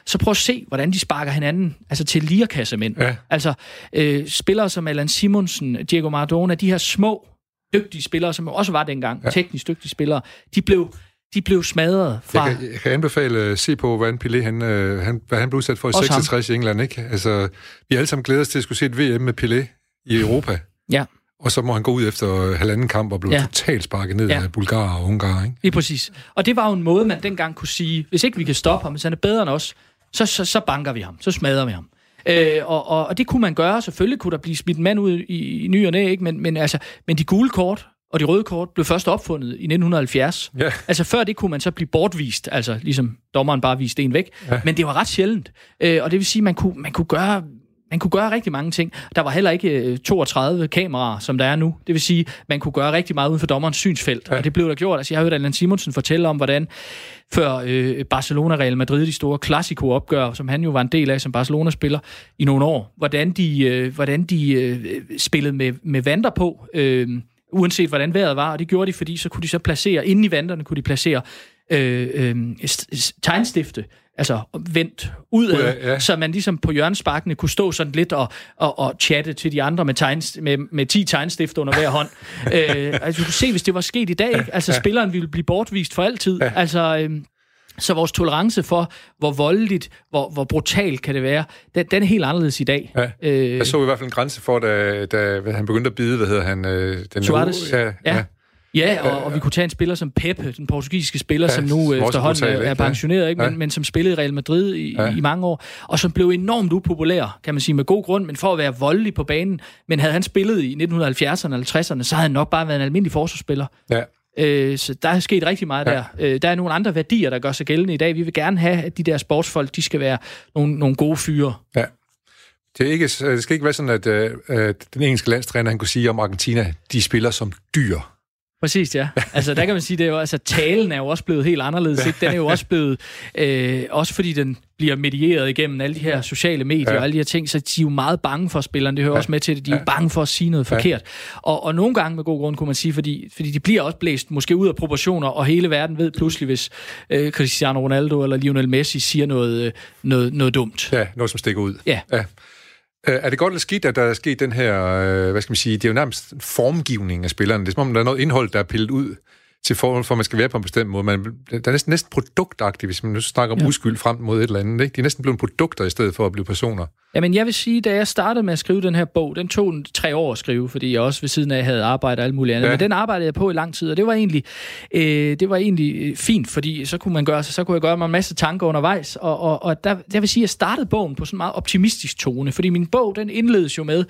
så prøv at se, hvordan de sparker hinanden, altså til lirkassemænd. Ja. Altså øh, spillere som Alan Simonsen, Diego Maradona, de her små, dygtige spillere, som også var dengang, ja. teknisk dygtige spillere, de blev de blev smadret fra... Jeg kan, jeg kan anbefale at se på, hvordan Pelé, han, øh, han, hvad han blev udsat for i 66 ham. i England. Ikke? Altså, vi alle sammen glæder os til at skulle se et VM med Pelé i Europa. Ja. Og så må han gå ud efter halvanden kamp og blive ja. totalt sparket ned ja. af Bulgar og Ungar. Ikke? Lige præcis. Og det var jo en måde, man dengang kunne sige, hvis ikke vi kan stoppe ham, hvis han er bedre end os, så, så, så banker vi ham, så smadrer vi ham. Øh, og, og, og det kunne man gøre. Selvfølgelig kunne der blive smidt mand ud i, i ny og næ, ikke? Men, men, altså, men de gule kort, og de røde kort blev først opfundet i 1970. Ja. Altså før det kunne man så blive bortvist, altså ligesom dommeren bare viste en væk. Ja. Men det var ret sjældent. Øh, og det vil sige, man kunne, man kunne gøre man kunne gøre rigtig mange ting. Der var heller ikke 32 øh, kameraer, som der er nu. Det vil sige, man kunne gøre rigtig meget uden for dommerens synsfelt. Ja. Og det blev der gjort. Altså, jeg har hørt Allan Simonsen fortælle om, hvordan før øh, Barcelona Real Madrid, de store klassiko-opgør, som han jo var en del af som Barcelona-spiller i nogle år, hvordan de, øh, hvordan de øh, spillede med, med vanter på. Øh, uanset hvordan vejret var, og det gjorde de, fordi så kunne de så placere, inde i vanderne kunne de placere øh, øh, tegnstifte, altså vendt ud af, ja, ja. så man ligesom på hjørnesparkene kunne stå sådan lidt og, og, og chatte til de andre med, tegns, med, med 10 tegnstifte under hver hånd. øh, altså, du kunne se, hvis det var sket i dag, altså ja. spilleren ville blive bortvist for altid. Ja. Altså, øh, så vores tolerance for, hvor voldeligt, hvor, hvor brutalt kan det være, den, den er helt anderledes i dag. Ja. Øh, jeg så i hvert fald en grænse for, da, da han begyndte at bide, hvad hedder han? Øh, den Suarez. Ja, ja. ja. Ja, og, og vi kunne tage en spiller som Pepe, den portugisiske spiller, ja, som nu øh, efterhånden brutal, er pensioneret, ikke? Men, ja. men som spillede i Real Madrid i, ja. i mange år, og som blev enormt upopulær, kan man sige, med god grund, men for at være voldelig på banen. Men havde han spillet i 1970'erne eller 60'erne, så havde han nok bare været en almindelig forsvarsspiller. Ja. Øh, så der er sket rigtig meget ja. der. Øh, der er nogle andre værdier, der gør sig gældende i dag. Vi vil gerne have, at de der sportsfolk, de skal være nogle, nogle gode fyre. Ja. Det, er ikke, det skal ikke være sådan, at, øh, den engelske landstræner, han kunne sige om Argentina, de spiller som dyr. Præcis, ja. Altså, der kan man sige, det er jo, altså, talen er jo også blevet helt anderledes. Ikke? Den er jo også blevet, øh, også fordi den bliver medieret igennem alle de her sociale medier ja. og alle de her ting, så de er jo meget bange for spillerne. Det hører ja. også med til det. De er jo bange for at sige noget ja. forkert. Og, og nogle gange med god grund kunne man sige, fordi, fordi de bliver også blæst måske ud af proportioner, og hele verden ved pludselig, hvis øh, Cristiano Ronaldo eller Lionel Messi siger noget, øh, noget, noget dumt. Ja, noget som stikker ud. Ja. ja. Øh, er det godt eller skidt, at der er sket den her, øh, hvad skal man sige, det er jo nærmest formgivning af spillerne. Det er som om, der er noget indhold, der er pillet ud til forhold for, at man skal være på en bestemt måde. Man, der er næsten, næsten produktagtigt, hvis man nu snakker om ja. uskyld frem mod et eller andet. Ikke? De er næsten blevet produkter i stedet for at blive personer. Jamen, jeg vil sige, da jeg startede med at skrive den her bog, den tog tre år at skrive, fordi jeg også ved siden af havde arbejdet og alt muligt andet. Ja. Men den arbejdede jeg på i lang tid, og det var egentlig, øh, det var egentlig øh, fint, fordi så kunne, man gøre, så kunne jeg gøre mig en masse tanker undervejs. Og, og, og der, der vil sige, at jeg startede bogen på sådan en meget optimistisk tone, fordi min bog, den indledes jo med,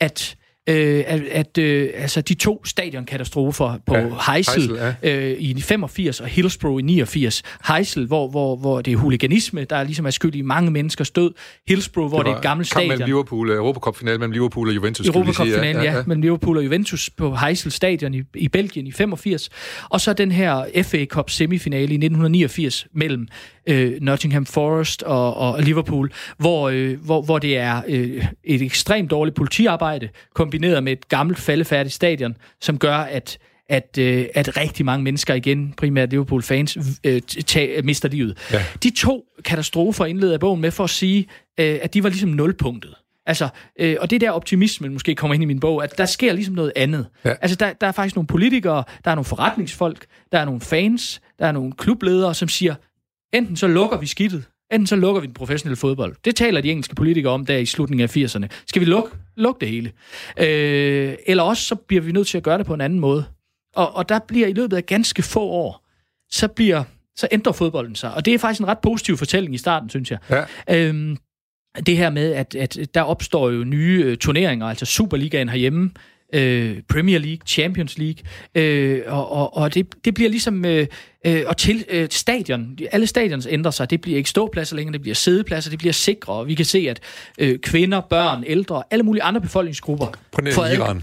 at øh, at, at øh, altså de to stadionkatastrofer på ja, Heysel, Heysel ja. øh, i 85 og Hillsborough i 89. Heysel, hvor, hvor, hvor det er huliganisme, der ligesom er skyld i mange menneskers død. Hillsborough, hvor det, det er et gammelt stadion. mellem Liverpool, øh, Europacup-finale mellem Liverpool og Juventus. Europacup-finale, ja, ja, ja, mellem Liverpool og Juventus på Heysel Stadion i, i Belgien i 85. Og så den her FA Cup semifinale i 1989 mellem øh, Nottingham Forest og, og Liverpool, hvor, øh, hvor, hvor det er øh, et ekstremt dårligt politiarbejde, kombineret med et gammelt faldefærdigt stadion, som gør, at at, øh, at rigtig mange mennesker igen, primært Liverpool-fans, øh, tag, mister livet. Ja. De to katastrofer indleder bogen med for at sige, øh, at de var ligesom nulpunktet. Altså, øh, og det der optimisme måske kommer ind i min bog, at der sker ligesom noget andet. Ja. Altså, der, der er faktisk nogle politikere, der er nogle forretningsfolk, der er nogle fans, der er nogle klubledere, som siger, enten så lukker vi skidtet, enten så lukker vi den professionelle fodbold. Det taler de engelske politikere om der i slutningen af 80'erne. Skal vi lukke, lukke det hele? Øh, eller også så bliver vi nødt til at gøre det på en anden måde. Og, og der bliver i løbet af ganske få år, så bliver så ændrer fodbolden sig. Og det er faktisk en ret positiv fortælling i starten, synes jeg. Ja. Øhm, det her med, at, at der opstår jo nye øh, turneringer, altså Superligaen herhjemme, øh, Premier League, Champions League, øh, og, og, og det, det bliver ligesom... Øh, øh, og til øh, stadion, alle stadions ændrer sig, det bliver ikke ståpladser længere, det bliver sædepladser, det bliver sikre, og vi kan se, at øh, kvinder, børn, ældre, alle mulige andre befolkningsgrupper... Nær Iran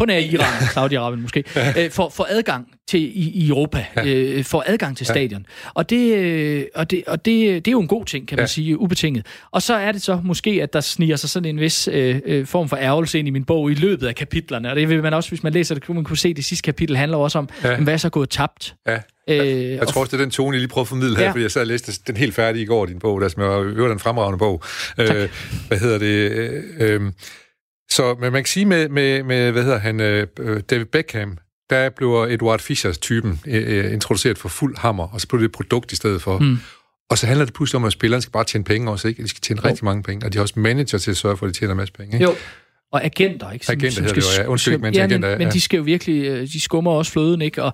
på nær Iran, Saudi-Arabien måske, øh, for, for adgang til i, i Europa, øh, for adgang til stadion. Og, det, øh, og, det, og det, det er jo en god ting, kan man sige, ubetinget. Og så er det så måske, at der sniger sig sådan en vis øh, øh, form for ærgelse ind i min bog i løbet af kapitlerne. Og det vil man også, hvis man læser det, man kunne se, at det sidste kapitel handler også om, ja. hvad er så gået tabt. Ja. Øh, jeg tror også, det er den tone, jeg lige prøver at formidle her, ja. fordi jeg sad og læste den helt færdige i går, din bog, der som jeg var en fremragende bog. Øh, hvad hedder det? Øh, øh, så men man kan sige med, med, med hvad hedder han, øh, David Beckham, der bliver Edward Fischers typen øh, introduceret for fuld hammer, og så bliver det et produkt i stedet for. Mm. Og så handler det pludselig om, at spillerne skal bare tjene penge også, ikke? De skal tjene jo. rigtig mange penge, og de har også manager til at sørge for, at de tjener en masse penge, ikke? Jo. Og agenter, ikke? Som, agenter som skal, det jo, ja. Undskyld, men ja, agenter, ja. men de skal jo virkelig, øh, de skummer også fløden, ikke? Og,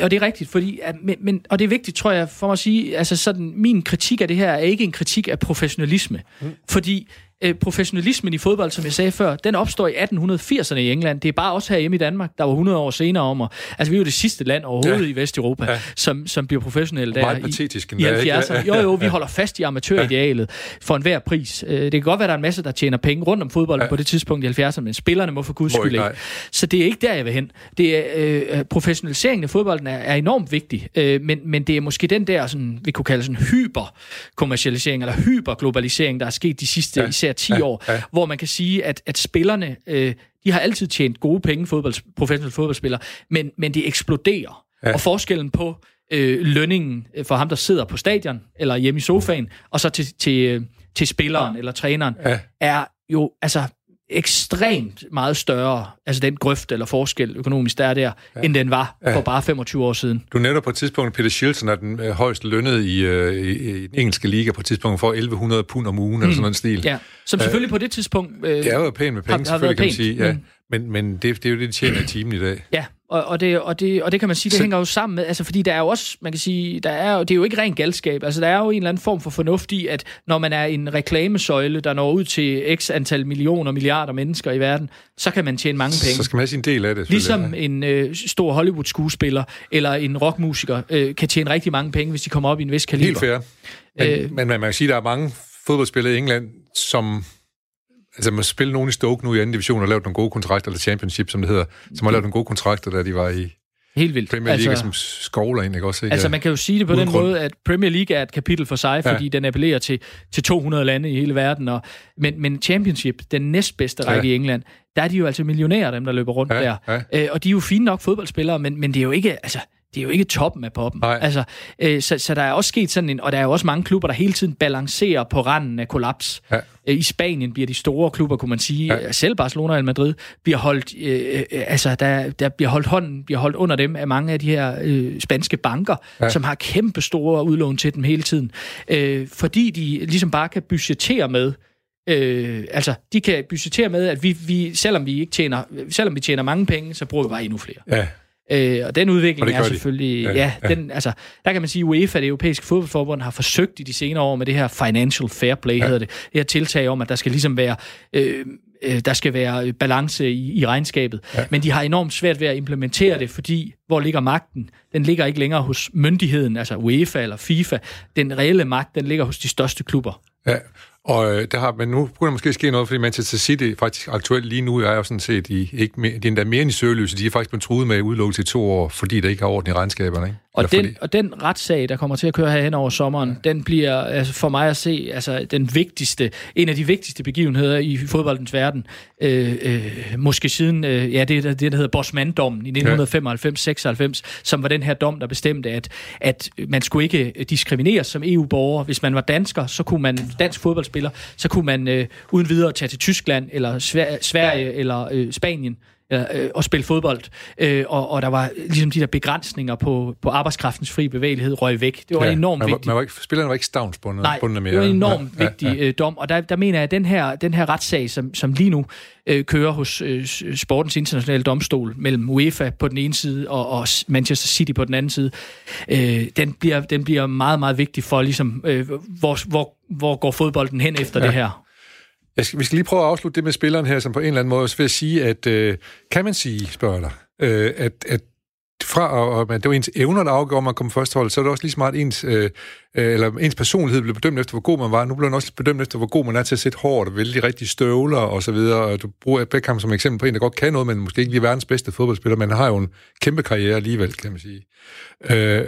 og det er rigtigt, fordi, men, men, og det er vigtigt, tror jeg, for mig at sige, altså sådan, min kritik af det her er ikke en kritik af professionalisme, mm. fordi øh, professionalismen i fodbold, som jeg sagde før, den opstår i 1880'erne i England. Det er bare også herhjemme i Danmark, der var 100 år senere om. Og, altså, vi er jo det sidste land overhovedet ja. i Vesteuropa, ja. som, som bliver professionelle der Meget patetisk, i, i 70'erne. Jo, jo, vi holder fast i amatøridealet for enhver pris. Øh, det kan godt være, der er en masse, der tjener penge rundt om fodbolden ja. på det tidspunkt i 70'erne, men spillerne må for guds skyld ikke. Så det er ikke der, jeg vil hen. Det er, øh, professionaliseringen af fodbolden er, er enormt vigtig, øh, men, men det er måske den der, sådan, vi kunne kalde sådan hyperkommercialisering, eller hyperglobalisering, der er sket de sidste ja. især 10 ja. år, ja. hvor man kan sige, at, at spillerne, øh, de har altid tjent gode penge, fodbold, professionelle fodboldspillere, men, men de eksploderer. Ja. Og forskellen på øh, lønningen for ham, der sidder på stadion, eller hjemme i sofaen, og så til, til, øh, til spilleren eller træneren, ja. er jo altså ekstremt meget større, altså den grøft eller forskel økonomisk, der er der, ja. end den var ja. for bare 25 år siden. Du nævner på et tidspunkt, Peter Shilton er den øh, højst lønnet i, øh, i, i den engelske liga på et tidspunkt for 1100 pund om ugen, mm. eller sådan en stil. Ja, som selvfølgelig øh, på det tidspunkt... Øh, det er jo pænt med penge, har, selvfølgelig har kan man sige. Ja. Mm. Men, men det, det er jo det, de tjener i timen i dag. Ja, og, og, det, og, det, og det kan man sige, det så... hænger jo sammen med, altså fordi der er jo også, man kan sige, der er, det er jo ikke ren galskab, altså der er jo en eller anden form for fornuft i, at når man er en reklamesøjle, der når ud til x antal millioner, milliarder mennesker i verden, så kan man tjene mange penge. Så skal man have sin del af det. Ligesom ja. en øh, stor Hollywood-skuespiller eller en rockmusiker øh, kan tjene rigtig mange penge, hvis de kommer op i en vis kaliber. Helt fair. Men, øh, men man, man kan sige, at der er mange fodboldspillere i England, som Altså, man spiller nogen i Stoke nu i anden division og lavet nogle gode kontrakter, eller championship, som det hedder, som har lavet nogle gode kontrakter, da de var i Helt vildt. Premier League altså, som skovler ind, ikke også? Ikke? Altså, man kan jo sige det på den grund. måde, at Premier League er et kapitel for sig, fordi ja. den appellerer til, til 200 lande i hele verden. Og, men, men Championship, den næstbedste række ja. i England, der er de jo altså millionærer, dem der løber rundt ja, der. Ja. Øh, og de er jo fine nok fodboldspillere, men, men det er jo ikke, altså, det er jo ikke toppen af poppen. Nej. Altså, øh, så, så der er også sket sådan en, og der er jo også mange klubber, der hele tiden balancerer på randen af kollaps. Ja. Øh, I Spanien bliver de store klubber, kunne man sige, ja. selv Barcelona og Madrid, bliver holdt, øh, øh, altså der, der bliver holdt hånden, bliver holdt under dem af mange af de her øh, spanske banker, ja. som har kæmpe store udlån til dem hele tiden. Øh, fordi de ligesom bare kan budgettere med, Øh, altså, de kan budgettere med, at vi, vi, selvom vi ikke tjener, selvom vi tjener mange penge, så bruger vi bare endnu flere. Ja. Øh, og den udvikling Og er de. selvfølgelig... Ja, Ja, ja. ja, Den, altså, der kan man sige, at UEFA, det europæiske fodboldforbund, har forsøgt i de senere år med det her financial fair play, ja. hedder det. Det her tiltag om, at der skal ligesom være... Øh, øh, der skal være balance i, i regnskabet. Ja. Men de har enormt svært ved at implementere det, fordi hvor ligger magten? Den ligger ikke længere hos myndigheden, altså UEFA eller FIFA. Den reelle magt, den ligger hos de største klubber. Ja, og øh, der har, men nu begynder der måske ske noget, fordi Manchester City faktisk aktuelt lige nu er jo sådan set i, ikke mere, de er endda mere end i søgeløse. De er faktisk blevet truet med udelukkelse i to år, fordi der ikke har orden i regnskaberne. Ikke? Og Eller den, fordi, og den retssag, der kommer til at køre her hen over sommeren, ja. den bliver altså for mig at se altså, den vigtigste, en af de vigtigste begivenheder i fodboldens verden. Øh, øh, måske siden, øh, ja, det det, der hedder Bosman-dommen i 1995-96, som var den her dom, der bestemte, at, at man skulle ikke diskrimineres som EU-borger. Hvis man var dansker, så kunne man, dansk fodboldspiller, så kunne man øh, uden videre tage til Tyskland, eller Sver- Sverige, eller øh, Spanien, øh, og spille fodbold. Øh, og, og der var ligesom de der begrænsninger på, på arbejdskraftens fri bevægelighed røg væk. Det var ja, enormt man, vigtigt. Man var ikke, spillerne var ikke stavnsbundet Nej, bundet mere. det var en enormt Ja, ja, vigtig ja, ja. dom, og der, der mener jeg, at den her, den her retssag, som, som lige nu øh, kører hos øh, Sportens Internationale Domstol mellem UEFA på den ene side og, og Manchester City på den anden side, øh, den, bliver, den bliver meget, meget vigtig for, ligesom, øh, hvor, hvor, hvor går fodbolden hen efter ja. det her. Jeg skal, vi skal lige prøve at afslutte det med spilleren her, som på en eller anden måde så vil sige, at øh, kan man sige, spørger dig, øh, at, at fra og, og man, det var ens evner, der afgjorde, om man kom først hold, så er det også lige meget ens, øh, øh, eller ens personlighed blev bedømt efter, hvor god man var. Nu bliver den også bedømt efter, hvor god man er til at sætte hårdt og vælge de rigtige støvler og så videre. Og du bruger Beckham som eksempel på en, der godt kan noget, men måske ikke lige verdens bedste fodboldspiller, men har jo en kæmpe karriere alligevel, kan man sige. Øh,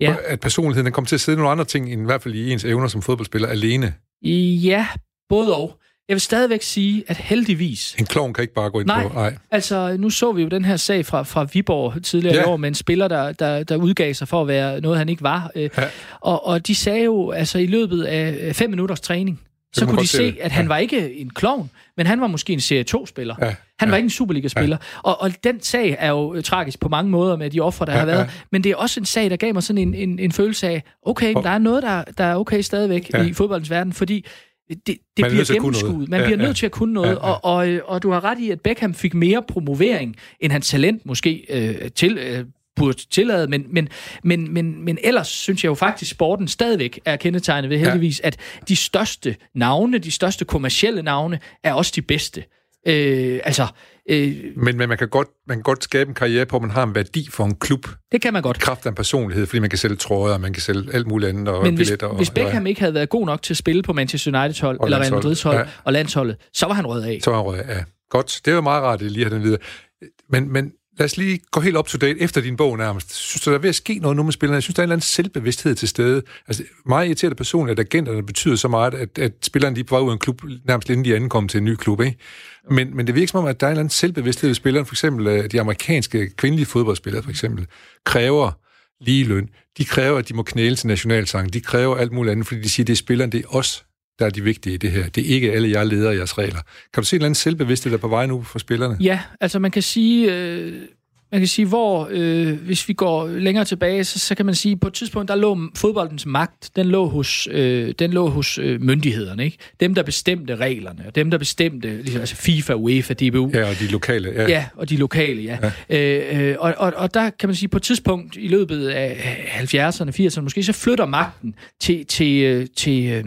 Ja. At personligheden den kommer til at sidde nogle andre ting, end i hvert fald i ens evner som fodboldspiller alene. Ja, både og. Jeg vil stadigvæk sige, at heldigvis... En klovn kan ikke bare gå ind Nej. på... Nej. Altså, nu så vi jo den her sag fra, fra Viborg tidligere Ja. ja. i år med en spiller, der, der, der udgav sig for at være noget, han ikke var. Øh, Ja. og, og de sagde jo, altså i løbet af øh, fem minutters træning, så kunne de se det. at han Ja. var ikke en klovn, men han var måske en Serie 2-spiller. Ja. Han var ikke en Superliga-spiller. Og, og den sag er jo øh, tragisk på mange måder med de ofre, der Ja, har været. ja. Men det er også en sag, der gav mig sådan en, en, en følelse af, okay, Og- der er noget, der, der er okay stadigvæk Ja. ja. i fodboldens verden, fordi det, det Man er bliver gennemskuet. Man Ja, bliver ja. nødt til at kunne noget. Ja, ja. Og, og, og du har ret i, at Beckham fik mere promovering, end hans talent måske øh, til, øh, burde tillade, men, men, men, men, men ellers synes jeg jo faktisk, at sporten stadigvæk er kendetegnet ved heldigvis, at de største navne, de største kommercielle navne, er også de bedste. Øh, altså, øh, Men, men man, kan godt, man kan godt skabe en karriere på, at man har en værdi for en klub, det kan man godt. kraft af en personlighed, fordi man kan sælge trøjer, man kan sælge alt muligt andet, og Men hvis, billetter. og, hvis Beckham ikke havde været god nok til at spille på Manchester United hold, Og eller Real. Madrids hold, Ja. og landsholdet, så var han rød af. Så er han rød af. Ja, godt. Det er jo meget rart, at lige har den videre. Men, men lad os lige gå helt op to date efter din bog nærmest. Synes du, der er ved at ske noget nu med spillerne? Jeg synes, der er en eller anden selvbevidsthed til stede. Altså, meget irriterende personligt, at agenterne betyder så meget, at, at spillerne de var ud af en klub, nærmest inden de ankom til en ny klub, ikke? Men, men det virker som om, at der er en eller anden selvbevidsthed ved spillerne. For eksempel øh, de amerikanske kvindelige fodboldspillere, for eksempel, kræver lige løn. De kræver, at de må knæle til nationalsangen. De kræver alt muligt andet, fordi de siger, at det er spillerne, det er os, der er de vigtige i det her. Det er ikke alle jer ledere jeres regler. Kan du se en eller anden selvbevidsthed, der er på vej nu for spillerne? Ja, altså man kan sige, øh, man kan sige, hvor, øh, hvis vi går længere tilbage, så, så kan man sige, på et tidspunkt, der lå fodboldens magt, den lå hos, øh, den lå hos øh, myndighederne, ikke? Dem, der bestemte reglerne, og dem, der bestemte, ligesom, altså FIFA, UEFA, DBU, Ja, og de lokale. Ja. Ja, og de lokale, ja. ja. Øh, øh, og, og, og der kan man sige, på et tidspunkt i løbet af 70'erne, 80'erne måske, så flytter magten til, til, øh, til, øh,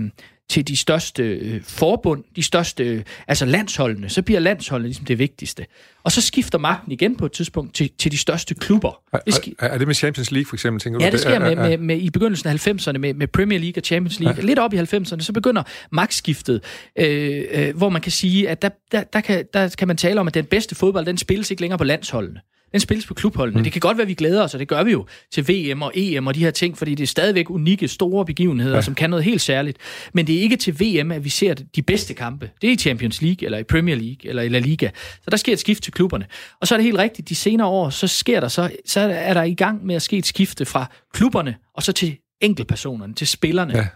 til de største øh, forbund, de største, øh, altså landsholdene. Så bliver landsholdene ligesom det vigtigste. Og så skifter magten igen på et tidspunkt til, til de største klubber. Er, Det sk- er, er det med Champions League, for eksempel? Tænker Ja, du? det sker Ja, med, ja, ja. med, med, i begyndelsen af 90'erne med, med Premier League og Champions League. Ja. Lidt op i 90'erne, så begynder magtskiftet, øh, øh, hvor man kan sige, at der, der, der, kan, der kan man tale om, at den bedste fodbold, den spilles ikke længere på landsholdene. Den spilles på klubholdene. Mm. Det kan godt være, at vi glæder os, og det gør vi jo til VM og EM og de her ting, fordi det er stadigvæk unikke, store begivenheder, ja. som kan noget helt særligt. Men det er ikke til VM, at vi ser de bedste kampe. Det er i Champions League, eller i Premier League, eller i La Liga. Så der sker et skift til klubberne. Og så er det helt rigtigt, de senere år, så sker der så, så er der i gang med at ske et skifte fra klubberne, og så til enkeltpersonerne, til spillerne. Ja.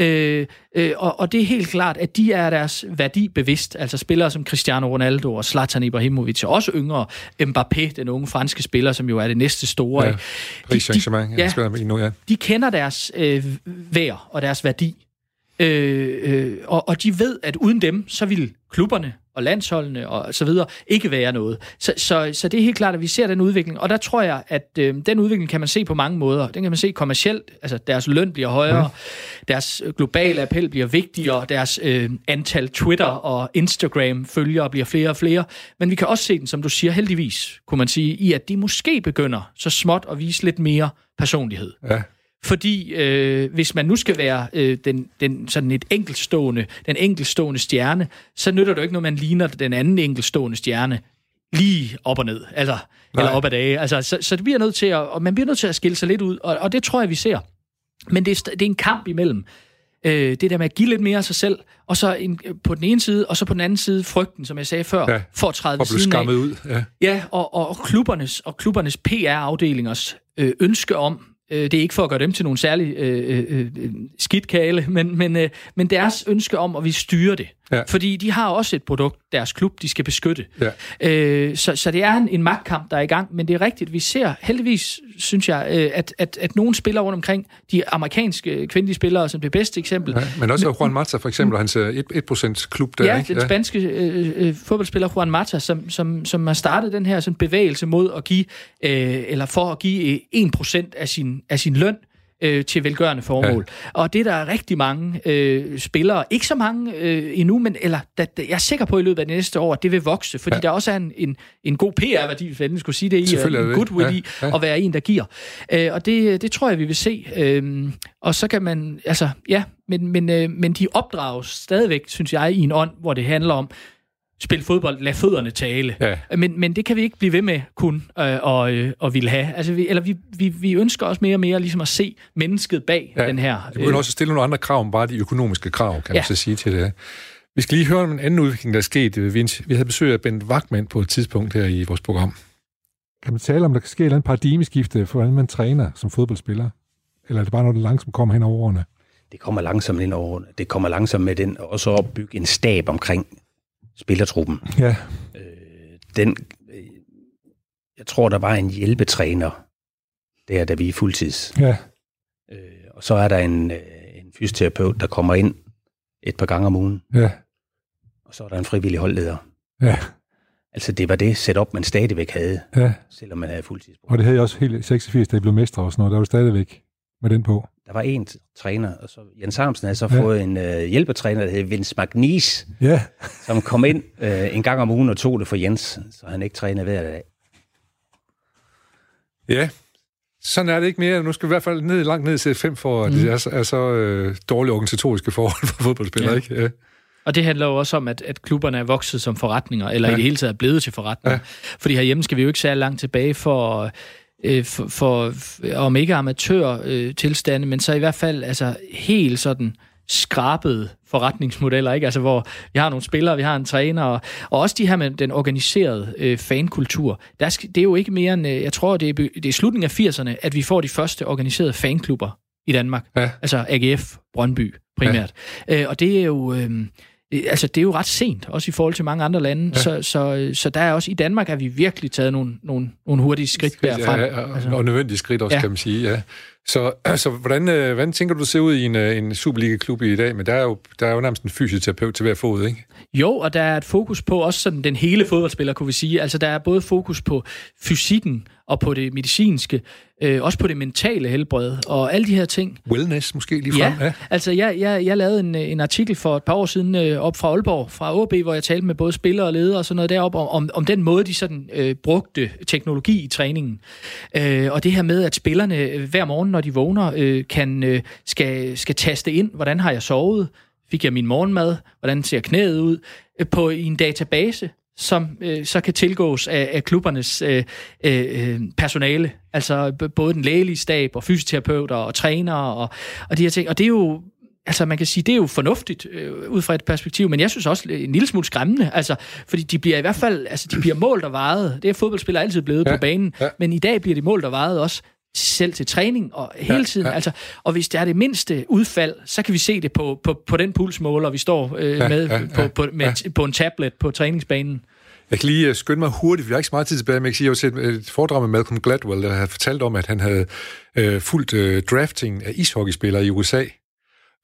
Øh, øh, og, og det er helt klart, at de er deres værdi bevidst. Altså spillere som Cristiano Ronaldo og Zlatan Ibrahimovic, og også yngre Mbappé, den unge franske spiller, som jo er det næste store. Ja, Paris Saint-Germain, ja, spiller endnu, ja. De kender deres øh, værd og deres værdi. Øh, øh, og, og de ved, at uden dem, så vil klubberne og landsholdene og så videre ikke være noget. Så, så, så det er helt klart, at vi ser den udvikling, og der tror jeg, at øh, den udvikling kan man se på mange måder. Den kan man se kommercielt, altså deres løn bliver højere, mm. deres globale appel bliver vigtigere, deres øh, antal Twitter og Instagram følgere bliver flere og flere, men vi kan også se den, som du siger, heldigvis, kunne man sige, i at de måske begynder så småt at vise lidt mere personlighed. Ja. Fordi øh, hvis man nu skal være øh, den, den, sådan et enkeltstående, den enkeltstående stjerne, så nytter det jo ikke, når man ligner den anden enkeltstående stjerne lige op og ned, altså, eller op ad dage. Altså, så, så det bliver nødt til at, og man bliver nødt til at skille sig lidt ud, og, og det tror jeg, vi ser. Men det er, det er en kamp imellem øh, det der med at give lidt mere af sig selv, og så en, på den ene side, og så på den anden side frygten, som jeg sagde før, ja, for at træde ved siden af. ud. Ja, ja og, og, og klubbernes, og klubbernes PR-afdelingers øh, ønske om, Øh, det er ikke for at gøre dem til nogle særlig øh, øh, øh, øh skidtkale, men, men, øh, men deres ønske om, at vi styrer det. Ja. Fordi de har også et produkt, deres klub, de skal beskytte. Ja. Øh, så, så det er en, en magtkamp, der er i gang, men det er rigtigt. Vi ser heldigvis, synes jeg, øh, at, at, at nogle spillere rundt omkring, de amerikanske kvindelige spillere, som det bedste eksempel. Ja, men også men, Juan Mata for eksempel, hans 1%, øh, 1 klub der. Ja, ikke? den ja. spanske øh, øh, fodboldspiller Juan Mata, som, som, som har startet den her sådan, bevægelse mod at give, øh, eller for at give 1% af sin, af sin løn øh, til velgørende formål. Ja. Og det er der rigtig mange øh, spillere, ikke så mange øh, endnu, men eller, da, da, jeg er sikker på i løbet af det næste år, at det vil vokse, fordi ja. der også er en, en, en god PR-værdi, hvis man skulle sige det i, en det. goodwill ja. i, ja. at være en, der giver. Øh, og det, det tror jeg, vi vil se. Øh, og så kan man, altså, ja, men, men, øh, men de opdrages stadigvæk, synes jeg, i en ånd, hvor det handler om, spille fodbold, lad fødderne tale. Ja. Men, men det kan vi ikke blive ved med kun øh, og, øh, og ville have. Altså, vi, eller vi, vi, vi ønsker også mere og mere ligesom at se mennesket bag ja. den her... Vi begynder øh, også at stille nogle andre krav, end bare de økonomiske krav, kan ja. man så sige til det. Vi skal lige høre om en anden udvikling, der er sket. Vi havde besøg af Bent Wagman på et tidspunkt her i vores program. Kan man tale om, der kan ske et eller andet paradigmeskifte for, hvordan man træner som fodboldspiller? Eller er det bare noget, der langsomt kommer hen over årene? Det kommer langsomt ind over årene. Det kommer langsomt med den, og så opbygge en stab omkring spillertruppen. Ja. Øh, den, øh, jeg tror, der var en hjælpetræner der, da vi er fuldtids. Ja. Øh, og så er der en, øh, en fysioterapeut, der kommer ind et par gange om ugen. Ja. Og så er der en frivillig holdleder. Ja. Altså, det var det setup, man stadigvæk havde, ja. selvom man havde fuldtids. Og det havde jeg også helt 86, da jeg blev mestre og sådan noget. Der var stadigvæk med den på. Der var en træner, og så Jens Armsen havde så ja. fået en uh, hjælpetræner, der hed Vince Magnis, ja. som kom ind uh, en gang om ugen og tog det for Jens, så han ikke trænede hver dag. Ja, sådan er det ikke mere. Nu skal vi i hvert fald ned, langt ned til 5 for, at mm. det er så, er så øh, dårlige organisatoriske forhold for fodboldspillere. Ja. Ikke? Ja. Og det handler jo også om, at, at klubberne er vokset som forretninger, eller ja. i det hele taget er blevet til forretninger. Ja. Fordi herhjemme skal vi jo ikke særlig langt tilbage for øh, for, for, om ikke amatør øh, tilstande, men så i hvert fald altså helt sådan skrabede forretningsmodeller, ikke? Altså, hvor vi har nogle spillere, vi har en træner, og, og også de her med den organiserede øh, fankultur. Der skal, det er jo ikke mere end, øh, jeg tror, det er, det er slutningen af 80'erne, at vi får de første organiserede fanklubber i Danmark. Ja. Altså AGF, Brøndby primært. Ja. Øh, og det er jo... Øh, altså, det er jo ret sent, også i forhold til mange andre lande. Ja. Så, så, så der er også i Danmark, har vi virkelig taget nogle, nogle, nogle hurtige skridt, skridt derfra. Ja, og, altså. og nødvendige skridt også, ja. kan man sige. Ja. Så altså, hvordan, øh, hvordan tænker du, du ser ud i en, øh, en Superliga-klub i dag? Men der er, jo, der er jo nærmest en fysioterapeut til hver fod, ikke? Jo, og der er et fokus på også sådan den hele fodboldspiller, kunne vi sige. Altså, der er både fokus på fysikken og på det medicinske, øh, også på det mentale helbred og alle de her ting. Wellness måske lige frem? Ja, ja. altså jeg, jeg, jeg lavede en, en artikel for et par år siden øh, op fra Aalborg, fra OB, hvor jeg talte med både spillere og ledere og sådan noget deroppe, om, om, om den måde, de sådan øh, brugte teknologi i træningen. Øh, og det her med, at spillerne øh, hver morgen, når de vågner, øh, kan, øh, skal, skal taste ind, hvordan har jeg sovet, fik jeg min morgenmad, hvordan ser knæet ud, øh, på i en database, som øh, så kan tilgås af, af klubbernes øh, øh, personale. Altså både den lægelige stab og fysioterapeuter og trænere og, og de her ting. Og det er jo altså man kan sige, det er jo fornuftigt øh, ud fra et perspektiv, men jeg synes også en lille smule skræmmende, altså, fordi de bliver i hvert fald, altså de bliver målt og vejet. Det er fodboldspillere altid blevet ja, på banen, ja. men i dag bliver de målt og vejet også selv til træning og hele ja, tiden. Ja. Altså, og hvis der er det mindste udfald, så kan vi se det på, på, på den pulsmåler, vi står øh, ja, med, ja, på, på, med ja. på en tablet på træningsbanen. Jeg kan lige øh, skynde mig hurtigt, for jeg har ikke så meget tid tilbage, men jeg kan sige, at jeg har set et foredrag med Malcolm Gladwell, der havde fortalt om, at han havde øh, fulgt øh, drafting af ishockeyspillere i USA,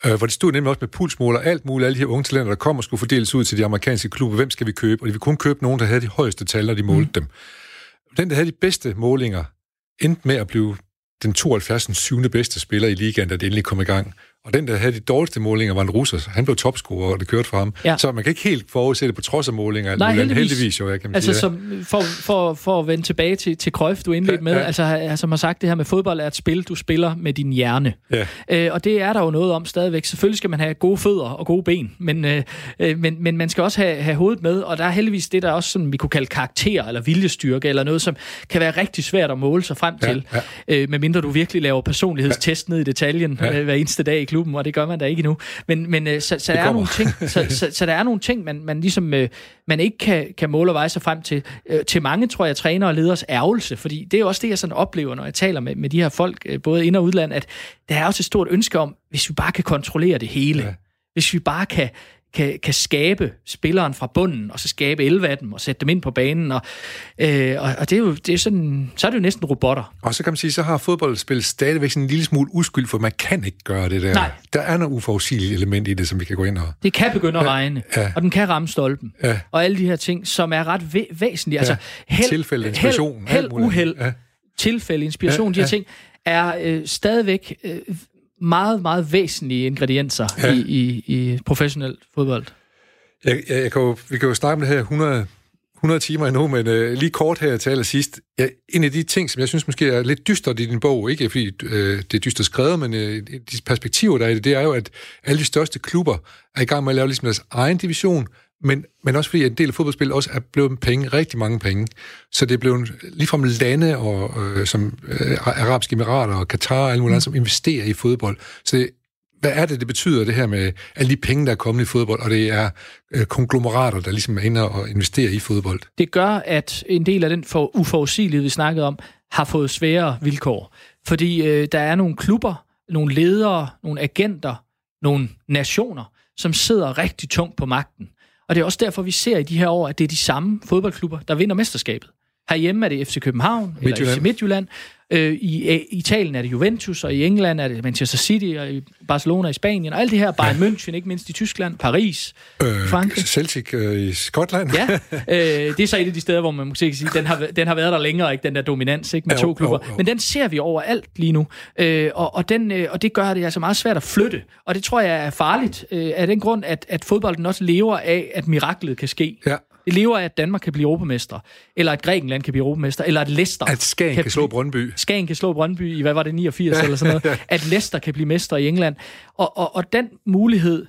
øh, hvor det stod nemlig også med pulsmåler, alt muligt, alle de her unge talenter, der kom og skulle fordeles ud til de amerikanske klubber. Hvem skal vi købe? Og de ville kun købe nogen, der havde de højeste tal, når de målte mm. dem. Den, der havde de bedste målinger, endte med at blive den 72. 7. bedste spiller i ligaen, da det endelig kom i gang. Og den, der havde de dårligste målinger, var en russer. Han blev topscorer, og det kørte for ham. Ja. Så man kan ikke helt forudsætte på trods af målinger. Nej, heldigvis. heldigvis jo, jeg kan altså, sige. Som, for, for, for at vende tilbage til, til Cruyff, du indledte ja, med, ja. altså, som har sagt det her med fodbold er et spil, du spiller med din hjerne. Ja. Øh, og det er der jo noget om stadigvæk. Selvfølgelig skal man have gode fødder og gode ben, men, øh, øh, men, men man skal også have, have hovedet med, og der er heldigvis det, der også sådan, vi kunne kalde karakter eller viljestyrke, eller noget, som kan være rigtig svært at måle sig frem ja, til, ja. Øh, medmindre du virkelig laver personlighedstest ja. ned i detaljen ja. øh, hver eneste dag i klubben, og det gør man da ikke endnu. Men, men øh, så, så, der er nogle ting, så, så, så der er nogle ting, man, man ligesom øh, man ikke kan, kan måle og veje sig frem til. Øh, til mange, tror jeg, træner og leders ærgelse, fordi det er også det, jeg sådan oplever, når jeg taler med, med de her folk, øh, både ind- og udland, at der er også et stort ønske om, hvis vi bare kan kontrollere det hele, ja. hvis vi bare kan, kan, kan skabe spilleren fra bunden, og så skabe 11 af dem, og sætte dem ind på banen. Og, øh, og, og det er jo det er sådan, så er det jo næsten robotter. Og så kan man sige, så har fodboldspil stadigvæk sådan en lille smule uskyld, for man kan ikke gøre det der. Nej. Der er noget uforudsigeligt element i det, som vi kan gå ind og... Det kan begynde at regne, ja. og den kan ramme stolpen. Ja. Og alle de her ting, som er ret væ- væsentlige. Altså, ja. Altså, held, Tilfælde, inspiration. Held, held uheld, ja. tilfælde, inspiration, ja. de her ting, er øh, stadigvæk øh, meget, meget væsentlige ingredienser ja. i, i, i professionel fodbold. Jeg, jeg, jeg kan jo, vi kan jo snakke om det her 100, 100 timer endnu, men øh, lige kort her til allersidst. Ja, en af de ting, som jeg synes måske er lidt dystert i din bog, ikke fordi øh, det er dystert skrevet, men øh, de perspektiver, der er i det, det er jo, at alle de største klubber er i gang med at lave ligesom deres egen division, men, men også fordi en del af fodboldspil også er blevet penge, rigtig mange penge. Så det er blevet ligefrem lande og, øh, som øh, Arabiske Emirater og Katar og alle mulige mm. som investerer i fodbold. Så det, hvad er det, det betyder, det her med alle de penge, der er kommet i fodbold, og det er øh, konglomerater, der ligesom er inde og investerer i fodbold? Det gør, at en del af den for uforudsigelighed, vi snakkede om, har fået svære vilkår. Fordi øh, der er nogle klubber, nogle ledere, nogle agenter, nogle nationer, som sidder rigtig tungt på magten. Og det er også derfor, vi ser i de her år, at det er de samme fodboldklubber, der vinder mesterskabet. Herhjemme er det FC København, Midtjylland. eller FC Midtjylland. Øh, I Italien er det Juventus, og i England er det Manchester City, og i Barcelona i Spanien, og alt det her, Bayern ja. München, ikke mindst i Tyskland, Paris, øh, Frankrig. Celtic øh, i Skotland. ja, øh, det er så et af de steder, hvor man måske sige, den har, den har været der længere, ikke den der dominans ikke med ja, to klubber. Jo, jo. Men den ser vi overalt lige nu, øh, og, og, den, øh, og det gør det altså meget svært at flytte. Og det tror jeg er farligt, øh, af den grund, at, at fodbolden også lever af, at miraklet kan ske. Ja. Det lever af, at Danmark kan blive europamester, eller at Grækenland kan blive europamester, eller at Leicester... At Skagen kan, kan slå Brøndby. Skagen kan slå Brøndby i, hvad var det, 89 ja, eller sådan noget. At Leicester kan blive mester i England. Og, og, og den mulighed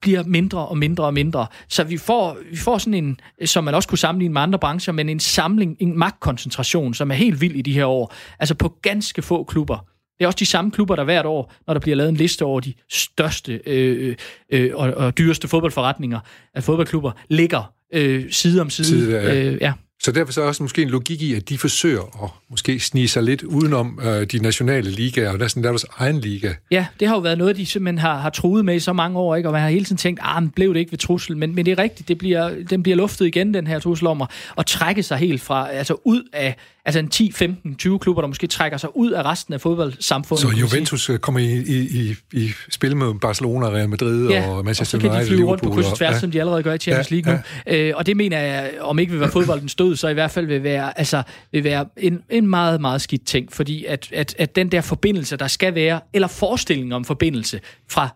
bliver mindre og mindre og mindre. Så vi får, vi får sådan en, som man også kunne sammenligne med andre brancher, men en samling, en magtkoncentration, som er helt vild i de her år. Altså på ganske få klubber. Det er også de samme klubber, der hvert år, når der bliver lavet en liste over de største øh, øh, og, og dyreste fodboldforretninger af fodboldklubber, ligger øh, side om side. side ja. Øh, ja. Så derfor så er også måske en logik i, at de forsøger at måske snige sig lidt udenom øh, de nationale ligaer, og næsten deres egen liga. Ja, det har jo været noget, de simpelthen har, har truet med i så mange år, ikke? og man har hele tiden tænkt, ah, men blev det ikke ved trussel, men, men det er rigtigt, det bliver, den bliver luftet igen, den her trussel om at, at trække sig helt fra, altså ud af, altså en 10, 15, 20 klubber, der måske trækker sig ud af resten af fodboldsamfundet. Så Juventus sige. Øh, kommer i, i, i, i spil med Barcelona, Real Madrid ja, og Manchester United, og så kan de flyve rundt på kryds og tværs, ja. som de allerede gør i Champions League ja, nu. Ja. Øh, og det mener jeg, om ikke vil være fodboldens død, så i hvert fald vil være, altså, vil være en, en meget, meget skidt ting, fordi at, at, at den der forbindelse, der skal være, eller forestilling om forbindelse fra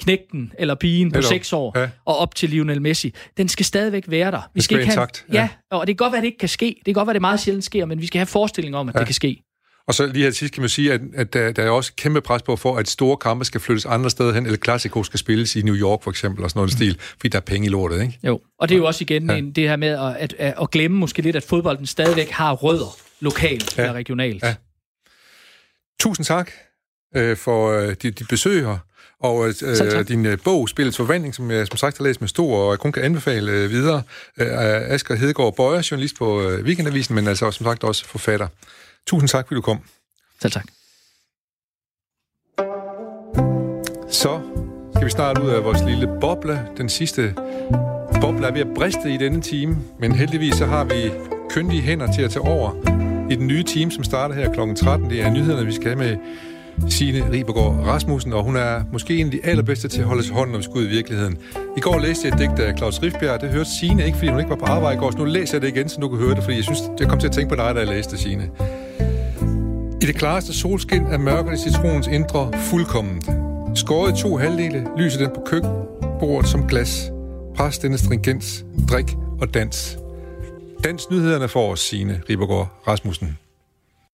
knægten eller pigen på 6 år ja. og op til Lionel Messi, den skal stadigvæk være der. Vi skal, ikke have, ja. ja, og det kan godt være, at det ikke kan ske. Det kan godt være, at det meget sjældent sker, men vi skal have forestilling om, at ja. det kan ske. Og så lige her sidst kan man sige, at, at der, der er også kæmpe pres på for, at store kampe skal flyttes andre steder hen, eller Clasico skal spilles i New York for eksempel, og sådan noget mm. stil, fordi der er penge i lortet, ikke? Jo, og det er jo også igen ja. en, det her med at, at, at, at glemme måske lidt, at fodbolden stadigvæk har rødder lokalt ja. og regionalt. Ja. Tusind tak øh, for øh, dit de besøg her. Og øh, din øh, bog, Spillets Forvandling, som jeg som sagt har læst med stor, og jeg kun kan anbefale øh, videre, øh, er Asger Hedegaard Bøjer, journalist på øh, Weekendavisen, men altså som sagt også forfatter. Tusind tak, fordi du kom. Selv tak. Så skal vi snart ud af vores lille boble. Den sidste boble er ved at briste i denne time, men heldigvis så har vi kyndige hænder til at tage over i den nye team, som starter her kl. 13. Det er nyhederne, vi skal have med Signe Ribergaard Rasmussen, og hun er måske en af de allerbedste til at holde sig hånden, om skud i virkeligheden. I går læste jeg et digt af Claus Rifbjerg, det hørte Signe ikke, fordi hun ikke var på arbejde i går, så nu læser jeg det igen, så du kan høre det, fordi jeg synes, jeg kom til at tænke på dig, da jeg læste Signe. I det klareste solskin er mørket i citronens indre fuldkomment. Skåret i to halvdele, lyser den på køkkenbordet som glas. Pres denne stringens, drik og dans. Dans nyhederne for os, Signe Ribergaard Rasmussen.